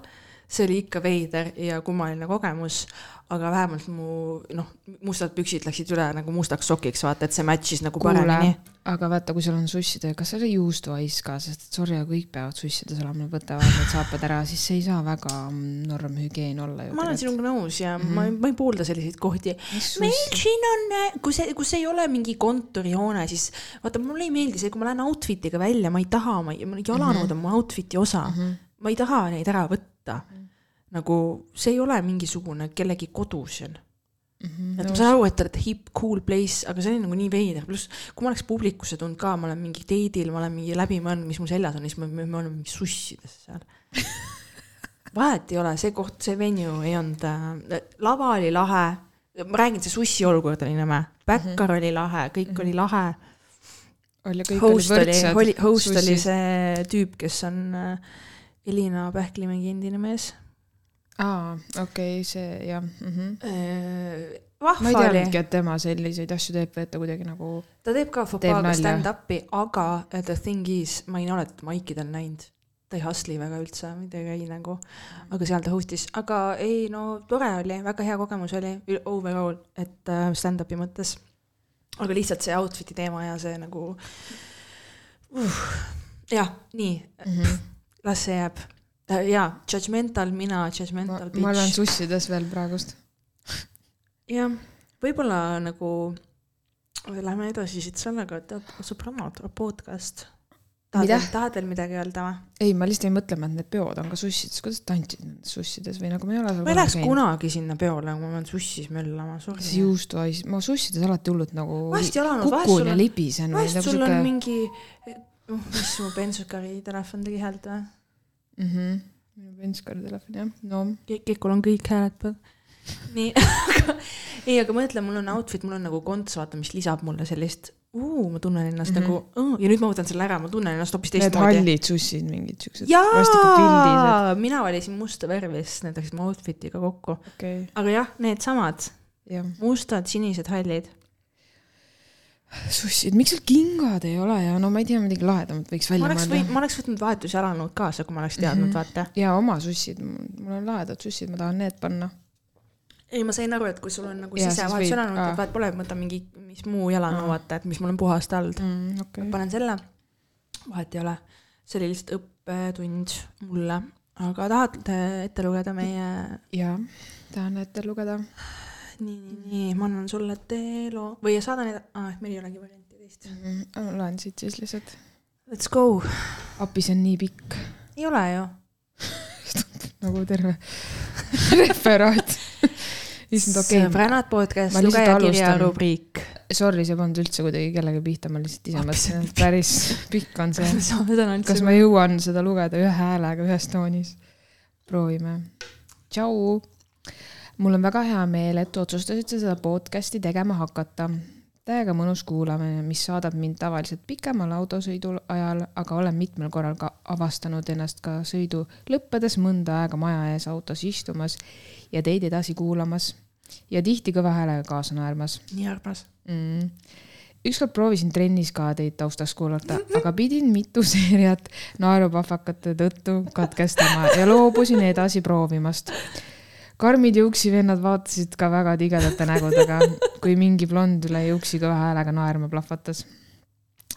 see oli ikka veider ja kummaline kogemus, aga vähemalt mu noh, mustad püksid läksid üle nagu mustaks sokiks, vaata, et see match'is nagu paremini. aga vaata, kui sul on sussidega, kas seal oli juustuhais ka, sest sorry, aga kõik peavad sussides olema, võtavad need saapad ära, siis see ei saa väga mm, normhügieen olla ju. ma olen sinuga nõus ja mm -hmm. ma, ma ei poolda selliseid kohti. Meil siin on, kus, kus ei ole mingi kontorihoone, siis vaata, mulle ei meeldi see, kui ma lähen outfit'iga välja, ma ei taha, ma ei, jalanõud on mu outfit'i osa mm. -hmm. ma ei taha neid ära võtta mm. -hmm. Nagu see ei ole mingisugune kellegi kodu seal mm. -hmm. et ma saan aru, et te olete hip, cool place, aga see oli nagu nii veider, pluss kui ma oleks publikusse tulnud ka, ma olen mingi date'il, ma olen mingi läbi mõelnud, mis mul seljas on, siis me, me, me oleme mingi sussides seal. *laughs* vahet ei ole, see koht, see venue ei olnud äh,, lava oli lahe, ma räägin, see sussi olukord oli nõme, backar mm -hmm. oli lahe, kõik mm -hmm. oli lahe. oli kõik host oli, võrdsed oli, host oli sussid. see tüüp, kes on äh, Elina Pähklimägi endine mees aa, okei okay,, see jah mm. -hmm. äh,. ma ei vahva teadnudki, et tema selliseid asju teeb või et ta kuidagi nagu, ta teeb ka fopaaga stand-up'i, aga uh, the thing is, ma ei ole teda maikidel näinud. ta ei hustle'i väga üldse, mitte ei nagu, aga seal ta host'is, aga ei no tore oli, väga hea kogemus oli overall, et uh, stand-up'i mõttes. aga lihtsalt see outfit'i teema ja see nagu uh,, jah, nii mm. -hmm. las see jääb. jaa, judgmental mina, judgmental ma, ma olen bitch. sussides veel praegust. *laughs* jah, võib-olla nagu lähme edasi siit sellega, et tead, sõbrannad, podcast. tahad tahad veel midagi öelda või? ei, ma lihtsalt jäin mõtlema, et need peod on ka sussides, kuidas tantsid nendes sussides või nagu ma ei ole seal ma ei läheks. kunagi sinna peole, kui ma pean sussis möllama, see sorry. juustuhais, ma sussides alati hullult nagu kukun ja on- libisen vahest nagu sul on siuke mingi, noh, mis su bensukari telefon tegi häält või? mhmh, minu penskari telefon jah, no Kekul on kõik hääled peal. *laughs* nii, aga ei, aga mõtle, mul on outfit, mul on nagu konts, vaata, mis lisab mulle sellist, ma tunnen ennast mm. -hmm. nagu uh, ja nüüd ma võtan selle ära, ma tunnen ennast hoopis need teistmoodi. hallid sussid, mingid siuksed jaa, mina valisin musta värvi, sest need läksid mu outfit'iga kokku. okei okay., aga jah, needsamad jah. mustad, sinised, hallid. sussid, miks sul kingad ei ole ja no ma ei tea, midagi lahedamat võiks ma välja oleks mõelda ma oleks võtnud vahetusjalanõud kaasa, kui ma oleks teadnud mm. -hmm. vaata. ja oma sussid, mul on lahedad sussid, ma tahan need panna. ei, ma sain aru, et kui sul on nagu sisevahetusjalanõud, et vahet pole, võta mingi, mis muu jalanõu Aa. vaata, et mis mul on puhast all. Mm, okei, panen selle, vahet ei ole. see oli lihtsalt õppetund mulle, aga tahad äh, ette lugeda meie jaa, tahan ette lugeda. nii, nii, nii, ma annan sulle ette loo või saadan eda-, aa, meil ei olegi varianti teist. ma loen siit siis lihtsalt. Let's go. appi, see on nii pikk, ei ole ju. *laughs* nagu terve *laughs* referaat. issand, okei okay., sõbrannad podcast, Ma lihtsalt lugeja kirja alustan. rubriik. sorry, see polnud üldse kuidagi kellegi pihta, ma lihtsalt ise mõtlesin, et päris pikk on see. *laughs* kas ma jõuan seda lugeda ühe häälega ühes toonis? proovime. tšau. Mul on väga hea meel, et otsustasite seda podcast'i tegema hakata. täiega mõnus kuulamine, mis saadab mind tavaliselt pikemal autosõidu ajal, aga olen mitmel korral ka avastanud ennast ka sõidu lõppedes mõnda aega maja ees autos istumas ja teid edasi kuulamas ja tihti kõva häälega kaasa naermas nii armas. mm.. ükskord proovisin trennis ka teid taustaks kuulata, aga pidin mitu seeriat naerupahvakate tõttu katkestama ja loobusin edasi proovimast. Karmid juuksivennad vaatasid ka väga tigedate nägudega, kui mingi blond üle juuksi kõva häälega naerma plahvatas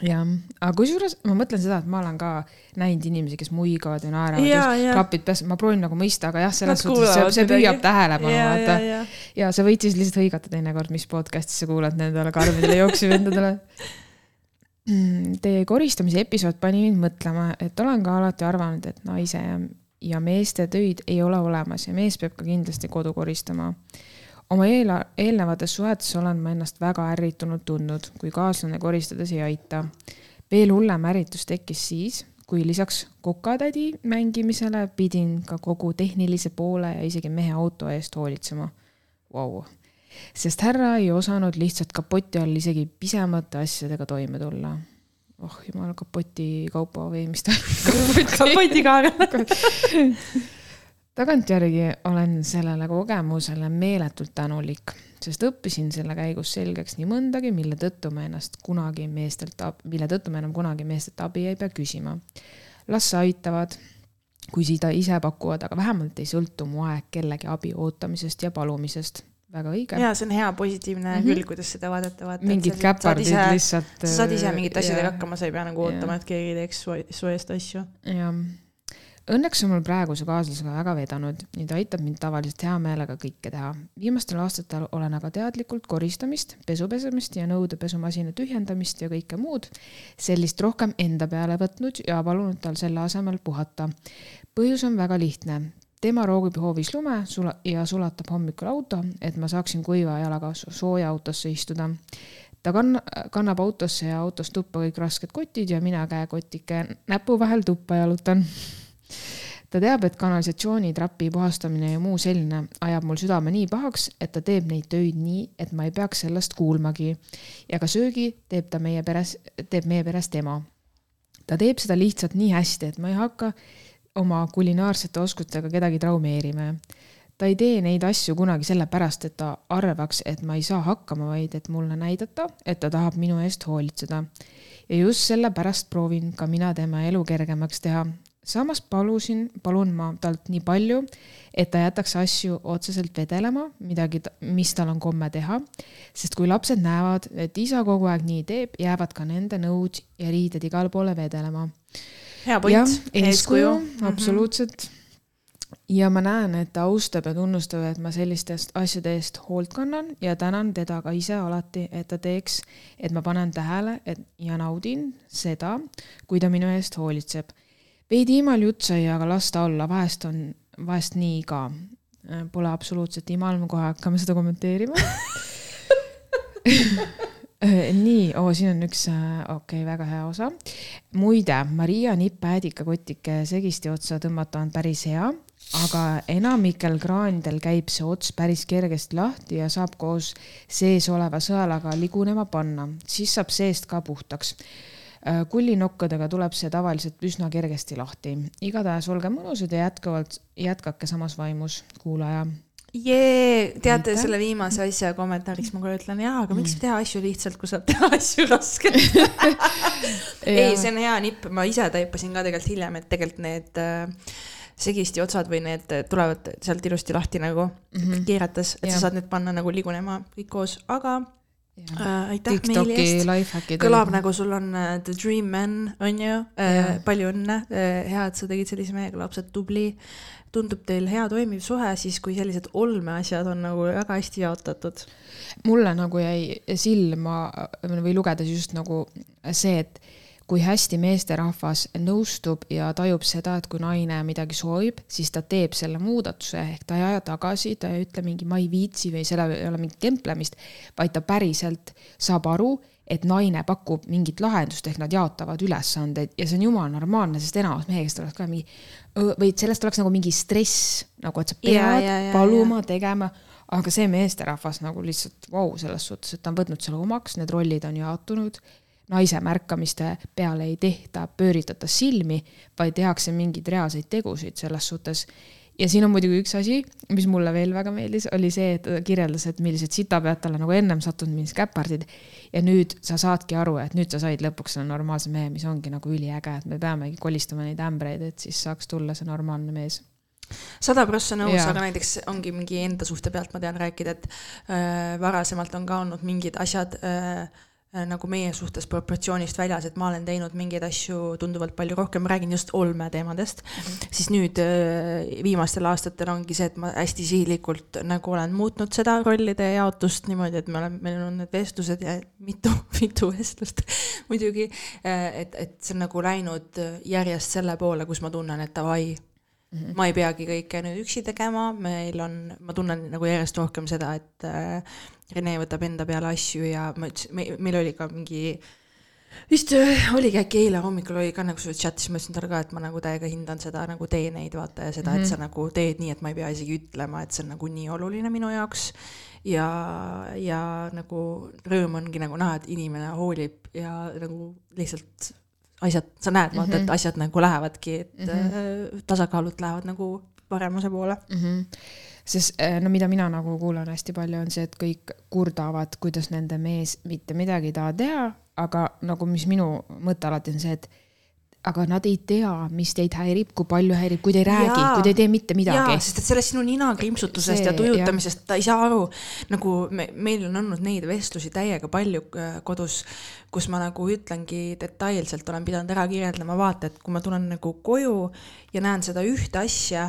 jah, aga kusjuures ma mõtlen seda, et ma olen ka näinud inimesi, kes muigavad ja naeravad ja, ja klapid peas, ma proovin nagu mõista, aga jah, selles suhtes see, see püüab tähelepanu vaata. ja, ja sa võid siis lihtsalt hõigata teinekord, mis podcast'i sa kuulad nendele karmidele jooksuvendadele. Mm, teie koristamise episood pani mind mõtlema, et olen ka alati arvanud, et naise ja, ja meeste töid ei ole olemas ja mees peab ka kindlasti kodu koristama oma eela-, eelnevates suhetes olen ma ennast väga ärritunud tundnud, kui kaaslane koristades ei aita. veel hullem ärritus tekkis siis, kui lisaks kokatädi mängimisele pidin ka kogu tehnilise poole ja isegi mehe auto eest hoolitsema wow.. sest härra ei osanud lihtsalt kapoti all isegi pisemate asjadega toime tulla. Oh jumal, kapoti kaupa või mis ta *laughs* kapotikaar tagantjärgi olen sellele kogemusele meeletult tänulik, sest õppisin selle käigus selgeks nii mõndagi, mille tõttu ma ennast kunagi meestelt, mille tõttu ma enam kunagi meestelt abi ei pea küsima. las aitavad, kui seda ise pakuvad, aga vähemalt ei sõltu mu aeg kellegi abi ootamisest ja palumisest väga õige. ja see on hea positiivne mm -hmm. küll, kuidas seda vaadata, vaata. mingid käpardid lihtsalt. sa saad ise mingite asjadega hakkama, sa ei pea nagu ootama, et keegi teeks su, su eest asju. jah Õnneks on mul praeguse kaaslasega väga vedanud ja ta aitab mind tavaliselt hea meelega kõike teha. viimastel aastatel olen aga teadlikult koristamist, pesu pesemist ja nõudepesumasina tühjendamist ja kõike muud sellist rohkem enda peale võtnud ja palunud tal selle asemel puhata. põhjus on väga lihtne. Tema roogib hoovis lume sula- ja sulatab hommikul auto, et ma saaksin kuiva jalaga sooja autosse istuda ta kann-, kannab autosse ja autost tuppa kõik rasked kotid ja mina käekotike näpu vahel tuppa jalutan ta teab, et kanalisatsiooni, trapi puhastamine ja muu selline ajab mul südame nii pahaks, et ta teeb neid töid nii, et ma ei peaks sellest kuulmagi. ja ka söögi teeb ta meie peres, teeb meie peres tema. ta teeb seda lihtsalt nii hästi, et ma ei hakka oma kulinaarsete oskustega kedagi traumeerima. ta ei tee neid asju kunagi sellepärast, et ta arvaks, et ma ei saa hakkama, vaid et mulle näidata, et ta tahab minu eest hoolitseda. ja just sellepärast proovin ka mina tema elu kergemaks teha, samas palusin, palun ma talt nii palju, et ta jätaks asju otseselt vedelema, midagi, mis tal on komme teha. sest kui lapsed näevad, et isa kogu aeg nii teeb, jäävad ka nende nõud ja riided igale poole vedelema. Hea point, eeskuju, absoluutselt mm. -hmm ja ma näen, et ta austab ja tunnustab, et ma sellistest asjade eest hoolt kannan ja tänan teda ka ise alati, et ta teeks, et ma panen tähele, et ja naudin seda, kui ta minu eest hoolitseb. Veidi imal jutt sai, aga las ta olla, vahest on, vahest nii ka. Pole absoluutselt imal, me kohe hakkame seda kommenteerima *laughs* nii oh,, siin on üks, okei okay,, väga hea osa. muide, Maria nipp-äädikakotike segisti otsa tõmmata on päris hea, aga enamikel kraanidel käib see ots päris kergesti lahti ja saab koos sees oleva sõelaga ligunema panna, siis saab seest ka puhtaks Äh, kullinokkadega tuleb see tavaliselt üsna kergesti lahti. igatahes olge mõnusad ja jätkuvalt jätkake samas vaimus, kuulaja. Jee, teate selle viimase asja kommentaariks ma kohe ütlen, jaa, aga miks teha asju lihtsalt, kui saab teha asju raskelt? *laughs* Ei, see on hea nipp, ma ise taipasin ka tegelikult hiljem, et tegelikult need äh, segisti otsad või need tulevad sealt ilusti lahti nagu mm -hmm. keerates, et ja. sa saad need panna nagu ligunema kõik koos, aga Äh, aitäh meili eest, kõlab nagu sul on uh, the dream man, on ju? Uh,, palju õnne. Uh,, hea, et sa tegid sellise mehega lapsed, tubli. Tundub teil hea toimiv suhe siis, kui sellised olmeasjad on nagu väga hästi jaotatud? mulle nagu jäi silma või lugedes just nagu see, et kui hästi meesterahvas nõustub ja tajub seda, et kui naine midagi soovib, siis ta teeb selle muudatuse, ehk ta ei aja tagasi, ta ei ütle mingi ma ei viitsi või seal ei ole mingit kemplemist, vaid ta päriselt saab aru, et naine pakub mingit lahendust, ehk nad jaotavad ülesandeid ja see on jumala normaalne, sest enamus mehest oleks ka mingi, või sellest oleks nagu mingi stress, nagu et sa pead ja, ja, ja, paluma, tegema aga see meesterahvas nagu lihtsalt vau wow, selles suhtes, et ta on võtnud selle omaks, need rollid on jaotunud naise märkamiste peale ei tehta, pööritata silmi, vaid tehakse mingeid reaalseid tegusid selles suhtes. Ja siin on muidugi üks asi, mis mulle veel väga meeldis, oli see, et ta kirjeldas, et millised sitapead talle nagu ennem sattunud, millised käpardid. ja nüüd sa saadki aru, et nüüd sa said lõpuks selle normaalse mehe, mis ongi nagu üliäge, et me peamegi kolistama neid ämbreid, et siis saaks tulla see normaalne mees sada prossa nõus, aga näiteks ongi mingi enda suhte pealt ma tean rääkida, et äh, varasemalt on ka olnud mingid asjad äh, nagu meie suhtes proportsioonist väljas, et ma olen teinud mingeid asju tunduvalt palju rohkem, räägin just olmeteemadest mm, -hmm. siis nüüd äh, viimastel aastatel ongi see, et ma hästi sihilikult nagu olen muutnud seda rollide jaotust niimoodi, et me oleme, meil on need vestlused ja mitu, *laughs* mitu vestlust *laughs* muidugi, et, et see on nagu läinud järjest selle poole, kus ma tunnen, et davai Mm -hmm. ma ei peagi kõike nüüd üksi tegema, meil on, ma tunnen nagu järjest rohkem seda, et äh, Rene võtab enda peale asju ja ma ütlesin, me, meil oli ka mingi vist äh, oligi äkki eile hommikul oli ka nagu sul chat'is, ma ütlesin talle ka, et ma nagu täiega hindan seda nagu teeneid vaata ja seda mm, -hmm. et sa nagu teed nii, et ma ei pea isegi ütlema, et see on nagu nii oluline minu jaoks. ja, ja nagu rõõm ongi nagu näha, et inimene hoolib ja nagu lihtsalt asjad, sa näed, vaata mm, -hmm. et Mhm. asjad nagu lähevadki, et mm -hmm. tasakaalud lähevad nagu paremuse poole. mm. -hmm. Sest äh, no mida mina nagu kuulan hästi palju, on see, et kõik kurdavad, kuidas nende mees mitte midagi ei taha teha, aga nagu, mis minu mõte alati on see, et aga nad ei tea, mis teid häirib, kui palju häirib, kui te ei räägi, kui te ei tee mitte midagi. sest et sellest sinu nina krimpsutusest See, ja tujutamisest ta ei saa aru. nagu me, meil on olnud neid vestlusi täiega palju äh, kodus, kus ma nagu ütlengi detailselt, olen pidanud ära kirjeldama, vaata, et kui ma tulen nagu koju ja näen seda ühte asja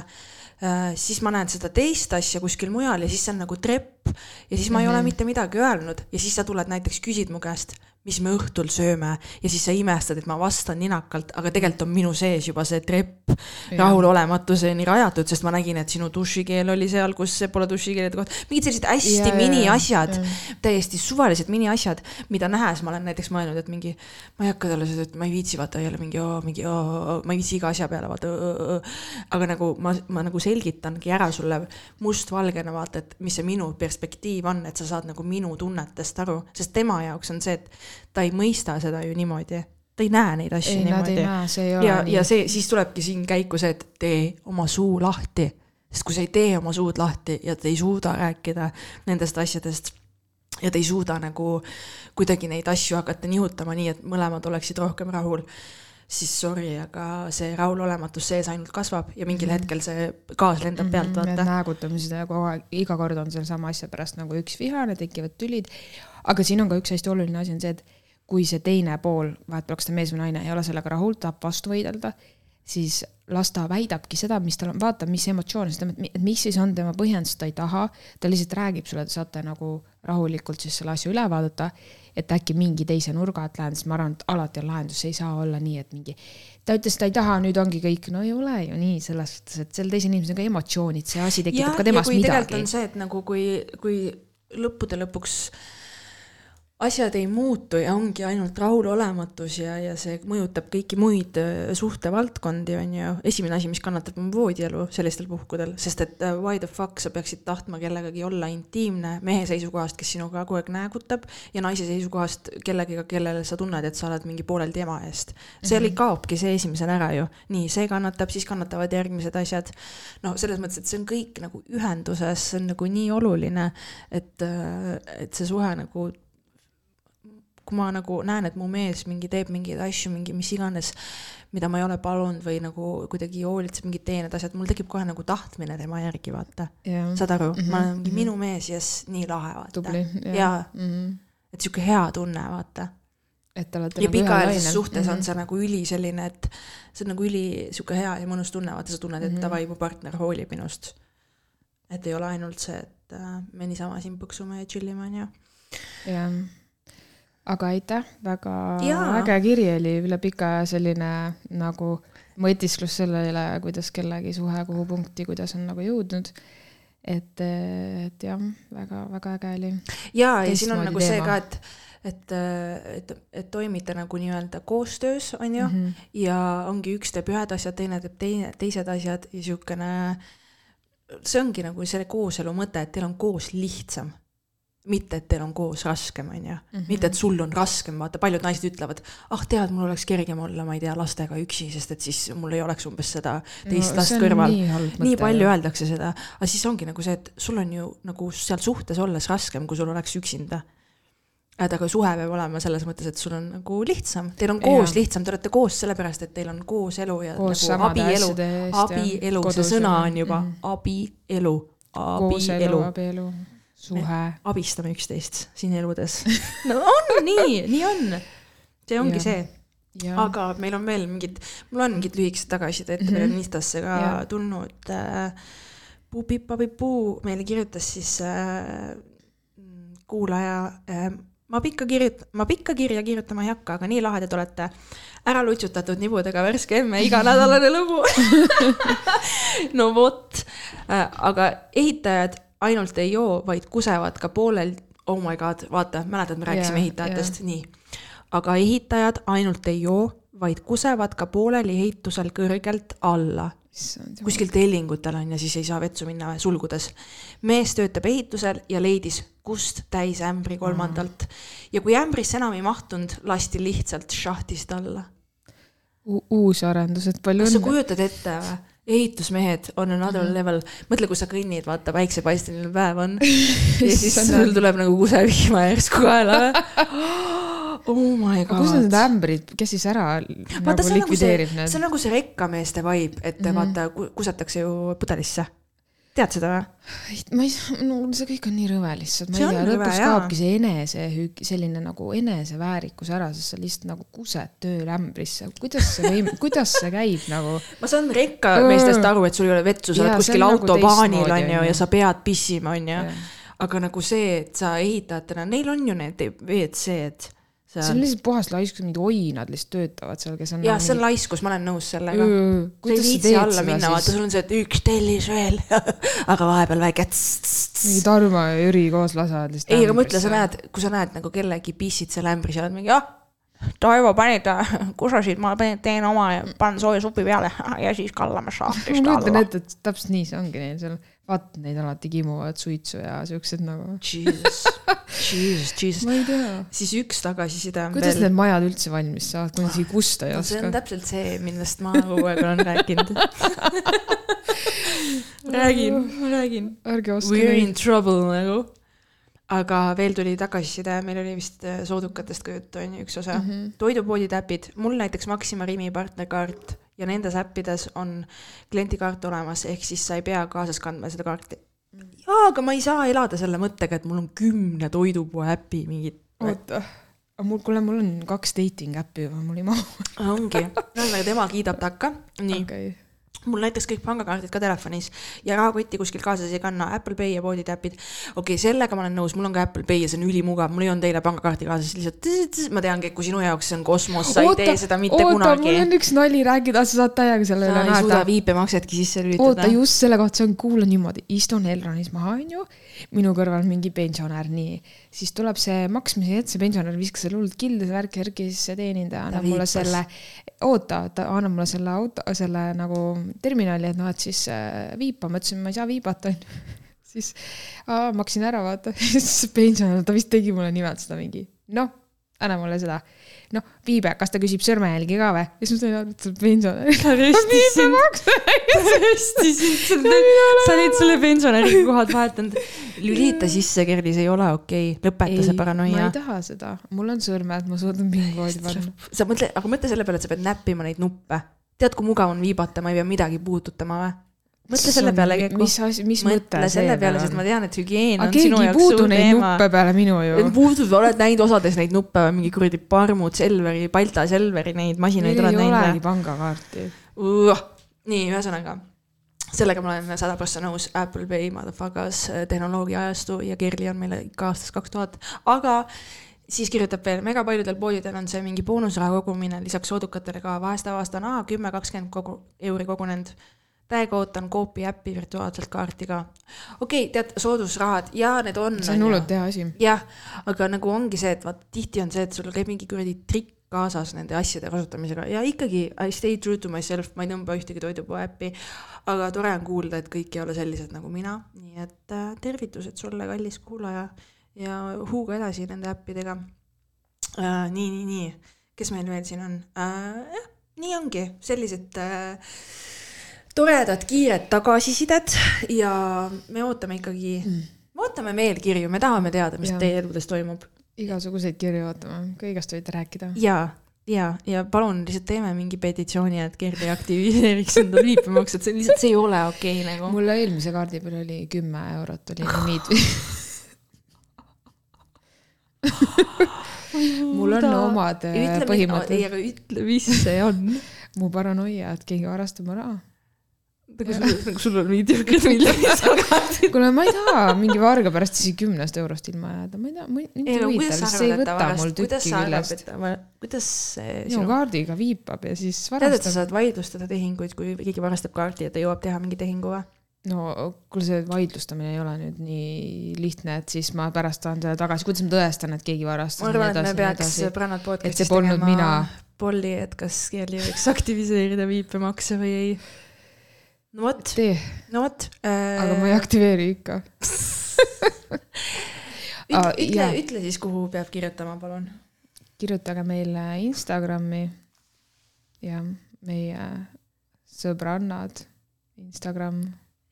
siis ma näen seda teist asja kuskil mujal ja siis see on nagu trepp ja siis ma mm -hmm. ei ole mitte midagi öelnud ja siis sa tuled näiteks küsid mu käest, mis me õhtul sööme. Ja siis sa imestad, et ma vastan ninakalt, aga tegelikult on minu sees juba see trepp rahulolematuseni rajatud, sest ma nägin, et sinu dušikeel oli seal, kus pole dušikeelede koht, mingid sellised hästi Ja, ja, miniasjad, ja. täiesti suvalised miniasjad, mida nähes ma olen näiteks mõelnud, et mingi, ma ei hakka talle seda, et ma ei viitsi vaata jälle mingi, mingi, ma ei viitsi iga asja peale vaata, aga nagu ma, ma nagu selgitangi ära sulle mustvalgena vaata, et mis see minu perspektiiv on, et sa saad nagu minu tunnetest aru, sest tema jaoks on see, et ta ei mõista seda ju niimoodi, ta ei näe neid asju ei, niimoodi. ja, ja see, siis tulebki siin käiku see, et tee oma suu lahti, sest kui sa ei tee oma suud lahti ja te ei suuda rääkida nendest asjadest ja te ei suuda nagu kuidagi neid asju hakata nihutama nii, et mõlemad oleksid rohkem rahul, siis sorry, aga see rahulolematus sees ainult kasvab ja mingil mm -hmm. hetkel see gaas lendab pealt, Mhm, Need vaata. näägutamised ja kogu aeg, iga kord on sellesama asja pärast nagu üks vihane, tekivad tülid. Aga siin on ka üks hästi oluline asi on see, et kui see teine pool, vahet oleks ta mees või naine, ei ole sellega rahul, tahab vastu võidelda, siis las ta väidabki seda, mis tal on, vaata, mis emotsioone, et mis siis on tema põhjendus, ta ei taha, ta lihtsalt räägib sulle, te saate nagu rahulikult siis selle asja üle vaadata, et äkki mingi teise nurga alt lähen, sest ma arvan, et alati on lahendus, ei saa olla nii, et mingi ta ütles, ta ei taha, nüüd ongi kõik, no ei ole ju nii selles suhtes, et sel teisel inimesel on ka emotsioonid, see asi tekitab ka temast midagi. on see, et nagu kui, kui lõppude lõpuks asjad ei muutu ja ongi ainult rahulolematus ja, ja see mõjutab kõiki muid äh, suhtevaldkondi, on ju. esimene asi, mis kannatab, on voodielu sellistel puhkudel, sest et äh, why the fuck sa peaksid tahtma kellegagi olla intiimne mehe seisukohast, kes sinuga kogu aeg näägutab ja naise seisukohast kellegiga, kellele sa tunned, et sa oled mingi poolel tema eest. seal mm -hmm. kaobki see esimesena ära ju. nii, see kannatab, siis kannatavad järgmised asjad. no selles mõttes, et see on kõik nagu ühenduses, see on nagu nii oluline, et, äh, et see suhe nagu kui ma nagu näen, et mu mees mingi teeb mingeid asju, mingi mis iganes, mida ma ei ole palunud või nagu kuidagi hoolitseb mingid teened asjad, mul tekib kohe nagu tahtmine tema järgi, vaata. saad aru mm, -hmm, ma olen mingi mm -hmm. minu mees, jess, nii lahe, vaata. tubli. jaa mm, -hmm. et sihuke hea tunne, vaata. et te olete ja nagu pikaajalises suhtes on Mhm. see nagu üli selline, et see on nagu üli sihuke hea ja mõnus tunne, vaata, sa tunned, et Mhm. davai, mu partner hoolib minust. et ei ole ainult see, et äh, me niisama siin põksume ja chill ime, onju. jah, aga aitäh, väga Jaa. äge kiri oli üle pika aja selline nagu mõtisklus selle üle, kuidas kellegi suhe kuhu punkti, kuidas on nagu jõudnud. et, et jah, väga-väga äge oli. ja, ja siin on nagu see teema. ka, et, et, et, et toimite nagu nii-öelda koostöös, on ju mm. -hmm. ja ongi üks teeb ühed asjad, teine teeb teine, teised asjad ja siukene, see ongi nagu selle kooselu mõte, et teil on koos lihtsam. Mitte, et teil on koos raskem, on ju. mitte, et sul on raskem, vaata, paljud naised ütlevad, ah tead, mul oleks kergem olla, ma ei tea, lastega üksi, sest et siis mul ei oleks umbes seda teist No last kõrval. nii nii palju ju. öeldakse seda, aga siis ongi nagu see, et sul on ju nagu seal suhtes olles raskem, kui sul oleks üksinda. et aga suhe peab olema selles mõttes, et sul on nagu lihtsam, teil on koos Jaa. lihtsam, te olete koos sellepärast, et teil on kooselu ja Koos nagu abielu, ja abielu, see sõna ja- on juba mhm. abielu, kooselu, abielu abielu, suhe. abistame üksteist siin eludes. *laughs* no on nii, nii on. see ongi Jah. see, aga meil on veel mingid, mul on mingid lühikesed tagasisidet mm -hmm., meil on Instasse ka Jah. tulnud äh, Puu-Pippa-Pipuu meile kirjutas siis äh, kuulaja äh, ma pikka kirjut-, ma pikka kirja kirjutama ei hakka, aga nii lahedad olete. ära lutsutatud nibudega värske emme iganädalane lugu. *laughs* *laughs* no vot, aga ehitajad ainult ei joo, vaid kusevad ka poolel, oh my god, vaata, mäletad, me rääkisime Jaa, ehitajatest, nii. aga ehitajad ainult ei joo, vaid kusevad ka pooleli ehitusel kõrgelt alla kuskil tellingutel on ja siis ei saa vetsu minna sulgudes. mees töötab ehitusel ja leidis kust täis ämbri kolmandalt ja kui ämbrisse enam ei mahtunud, lasti lihtsalt šahtist alla. uus arendus, et palju kas sa õnne. kujutad ette või? Ehitusmehed on another Mhm. level, mõtle, kui sa kõnnid, vaata päiksepaisteline päev on *laughs* ja siis sul tuleb nagu kusevihma järsku kaela *gasps* oh my aga kus on need god. ämbrid, kes siis ära vaata, nagu see on nagu see likvideerib, see need? on nagu see rekkameeste vibe, et mm. -hmm. vaata, kusatakse ju pudelisse. Tead seda või? ma ei, no see kõik on nii rõve lihtsalt, ma See ei tea, lõpuks kaobki see enesehüük, selline nagu eneseväärikus ära, sest sa lihtsalt nagu kused tööl ämbrisse, kuidas see või, *laughs* kuidas see käib nagu? ma saan rekkameestest aru, et sul ei ole vetsu, sa oled kuskil on nagu autobaanil teistmoodi, on ju on ja sa pead pissima, on ju. aga nagu see, et sa ehitajatena, neil on ju need WC-d see on lihtsalt puhas laiskus, mingid oinad lihtsalt töötavad seal, kes on. jah, see on laiskus, ma olen nõus sellega. sa ei viitsi alla minna, vaata, sul on see, et üks tellis veel, *laughs* aga vahepeal väike. mingi Tarmo ja Jüri koos lasevad lihtsalt. ei, aga mõtle, sa. näed, kui sa näed nagu kellegi pissid seal ämbris ja oled mingi, ah, Toivo panid kusasid, ma panin- teen oma ja panen sooja supi peale *laughs* ja siis kallame ma šahtist kujutan alla. ette, et täpselt nii see ongi neil seal, vaata neid alati kimuvad suitsu ja siuksed nagu. Jesus, *laughs* Jesus, Jesus. ma ei tea. siis üks tagasiside on kuidas veel need majad üldse valmis saavad, kui nad isegi kusta ei no see on oska? täpselt see, millest ma kogu aeg olen rääkinud. *laughs* räägin, ma räägin. ärge oska We are in trouble nagu. Aga veel tuli tagasiside, meil oli vist äh, soodukatest ka juttu, on ju, üks osa mm. -hmm. toidupoodide äpid, mul näiteks Maxima Rimi partnerkaart ja nendes äppides on kliendikaart olemas, ehk siis sa ei pea kaasas kandma seda kaarti. jaa, aga ma ei saa elada selle mõttega, et mul on kümne toidupoe äpi mingid. oota, aga mul, kuule, mul on kaks dating äppi juba, mul ei mahu. ongi, ühesõnaga tema kiidab takka, nii okei. Mul näiteks kõik pangakaardid ka telefonis ja rahakotti kuskil kaasas ei kanna, Apple Pay ja poodide äpid. okei okay,, sellega ma olen nõus, mul on ka Apple Pay ja see on ülimugav, mul ei olnud eile pangakaarti kaasas, lihtsalt ma teangi, et kui sinu jaoks see on kosmos, sa ei tee seda mitte oota, kunagi. mul. on üks nali. Rääkida, sa saad täiega selle sa üle ei suuda naerda. viipemaksetki sisse oota, lülitada. just selle kohta, see on, kuula niimoodi, istun Elronis maha, onju, minu kõrval mingi pensionär, nii, siis tuleb see maksmise hetk, see pensionär viskas selle hullult kilda, see värk, värk ja siis see teenindaja annab mulle selle, oota, ta annab mulle selle auto, selle nagu terminali, et noh, et siis äh, viipa, ma ütlesin, ma ei saa viibata, onju. *laughs* siis aa, maksin ära, vaata, *laughs* siis pensionär, ta vist tegi mulle nimelt seda mingi, noh, anna mulle seda noh, viibe, kas ta küsib sõrmejälgi ka või? ja siis ma sain aru, et see on pensionär. *laughs* ta röstis sind, ta röstis sind, sa olid selle pensionäri kohad vahetanud. lülita sisse, Kerli, see ei ole okei okay., lõpeta see ma paranoia ei. taha seda, mul on sõrmed, ma suudan pinguvoodi panna. sa mõtle, aga mõtle selle peale, et sa pead näppima neid nuppe. tead, kui mugav on viibata, ma ei pea midagi puudutama või? mõtle selle peale, Keku. mis asi, mis mõte selle peale, peal sest ma? tean, et hügieen on sinu ei jaoks suur teema. nuppe peale minu ju. puudub, oled näinud osades neid nuppe, mingi kuradi Parmud, Selveri, Balta Selveri neid masinaid oled ei näinud olegi või? pangakaarti. nii, ühesõnaga, sellega ma olen sada prossa nõus, Apple Pay, motherfuckers, tehnoloogia ajastu ja Kerli on meile ikka aastast kaks tuhat, aga siis kirjutab veel, mega paljudel poodidel on see mingi boonusraha kogumine lisaks soodukatele ka, vahest avastan, aa, kümme, kakskümmend kogu, euri kogunenud. täiega ootan Coopi äppi virtuaalselt kaarti ka. okei okay,, tead, soodusrahad ja need on. see on hullult hea asi. jah, aga nagu ongi see, et vaat tihti on see, et sul käib mingi kuradi trikk kaasas nende asjade kasutamisega ja ikkagi I stay true to myself, ma ei tõmba ühtegi toidupoe äppi. aga tore on kuulda, et kõik ei ole sellised nagu mina, nii et äh, tervitused sulle, kallis kuulaja. Ja huuga edasi nende äppidega äh,. nii, nii, nii, kes meil veel siin on äh,? jah, nii ongi, sellised äh, toredad kiired tagasisidet ja me ootame ikkagi mm., me ootame meelkirju, me tahame teada, mis Jaa. ja. teie eludes toimub igasuguseid kirju ootame, kõigest võite rääkida. ja, ja, ja palun lihtsalt teeme mingi petitsiooni, et Kerli aktiviseeriks enda liipemaksu, et see lihtsalt, see ei ole okei okay, nagu. mul eelmise kaardi peal oli kümme eurot oli *laughs* limiit. *laughs* *laughs* mul on omad äh, ei, põhimõtted, aga ütle, mis see on. *laughs* mu paranoia, et keegi varastab mu raha. nagu sul, nagu sul on mediocre'd miljonid. kuule, ma ei taha mingi varga pärast isegi kümnest eurost ilma jääda, ma ei taha, mind ei, ei huvita, see ei võta mul varastab, tükki küljest kuidas see sinu, kaardiga viipab ja siis tead, et sa varastab. saad vaidlustada tehinguid, kui keegi varastab kaardi ja ta jõuab teha mingi tehingu või? No kuule, see vaidlustamine ei ole nüüd nii lihtne, et siis ma pärast saan selle tagasi, kuidas ma tõestan, et keegi varastas. ma arvan, et me peaks Brannat podcast'is mina. polli, et kas Kerli võiks aktiviseerida viipemakse või ei. no vot, no vot äh,. aga ma ei aktiveeri ikka. ütle Aa,, ütle ütle siis, kuhu peab kirjutama, palun. kirjutage meile Instagrami ja meie sõbrannad, Instagram,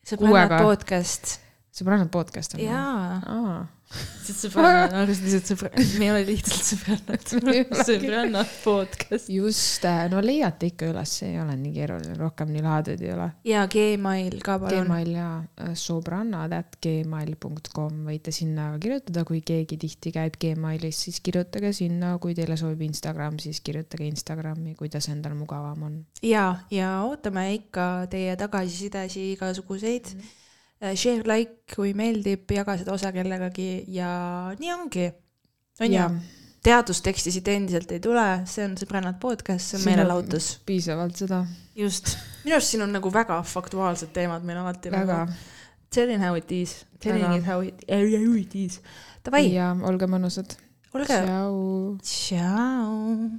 sõbrannad podcast. Sõbrannad podcast on. jaa, aa, lihtsalt sõbrannad, *laughs* arvasid lihtsalt sõbra-, *laughs* me ei ole lihtsalt sõbrannad *laughs* sõbrannad podcast. just, no leiate ikka üles, ei ole nii keeruline, rohkem nii lahedad ei ole. ja Gmail ka palun. Gmail ja äh, sõbrannad at gmail.com võite sinna kirjutada, kui keegi tihti käib Gmailis, siis kirjutage sinna, kui teile sobib Instagram, siis kirjutage Instagrami, kuidas endal mugavam on. ja, ja ootame ikka teie tagasisidesi igasuguseid mm. -hmm. Share, like, kui meeldib, jaga seda osa kellegagi ja nii ongi. on ju, teadusteksti siit endiselt ei tule, see on sõbrannad podcast, see on meelelahutus. piisavalt seda, just, minu arust siin on nagu väga faktuaalsed teemad meil alati. väga. Telling how it is, telling it how it, how it is. Davai, ja olge mõnusad. olge, tšau. tšau.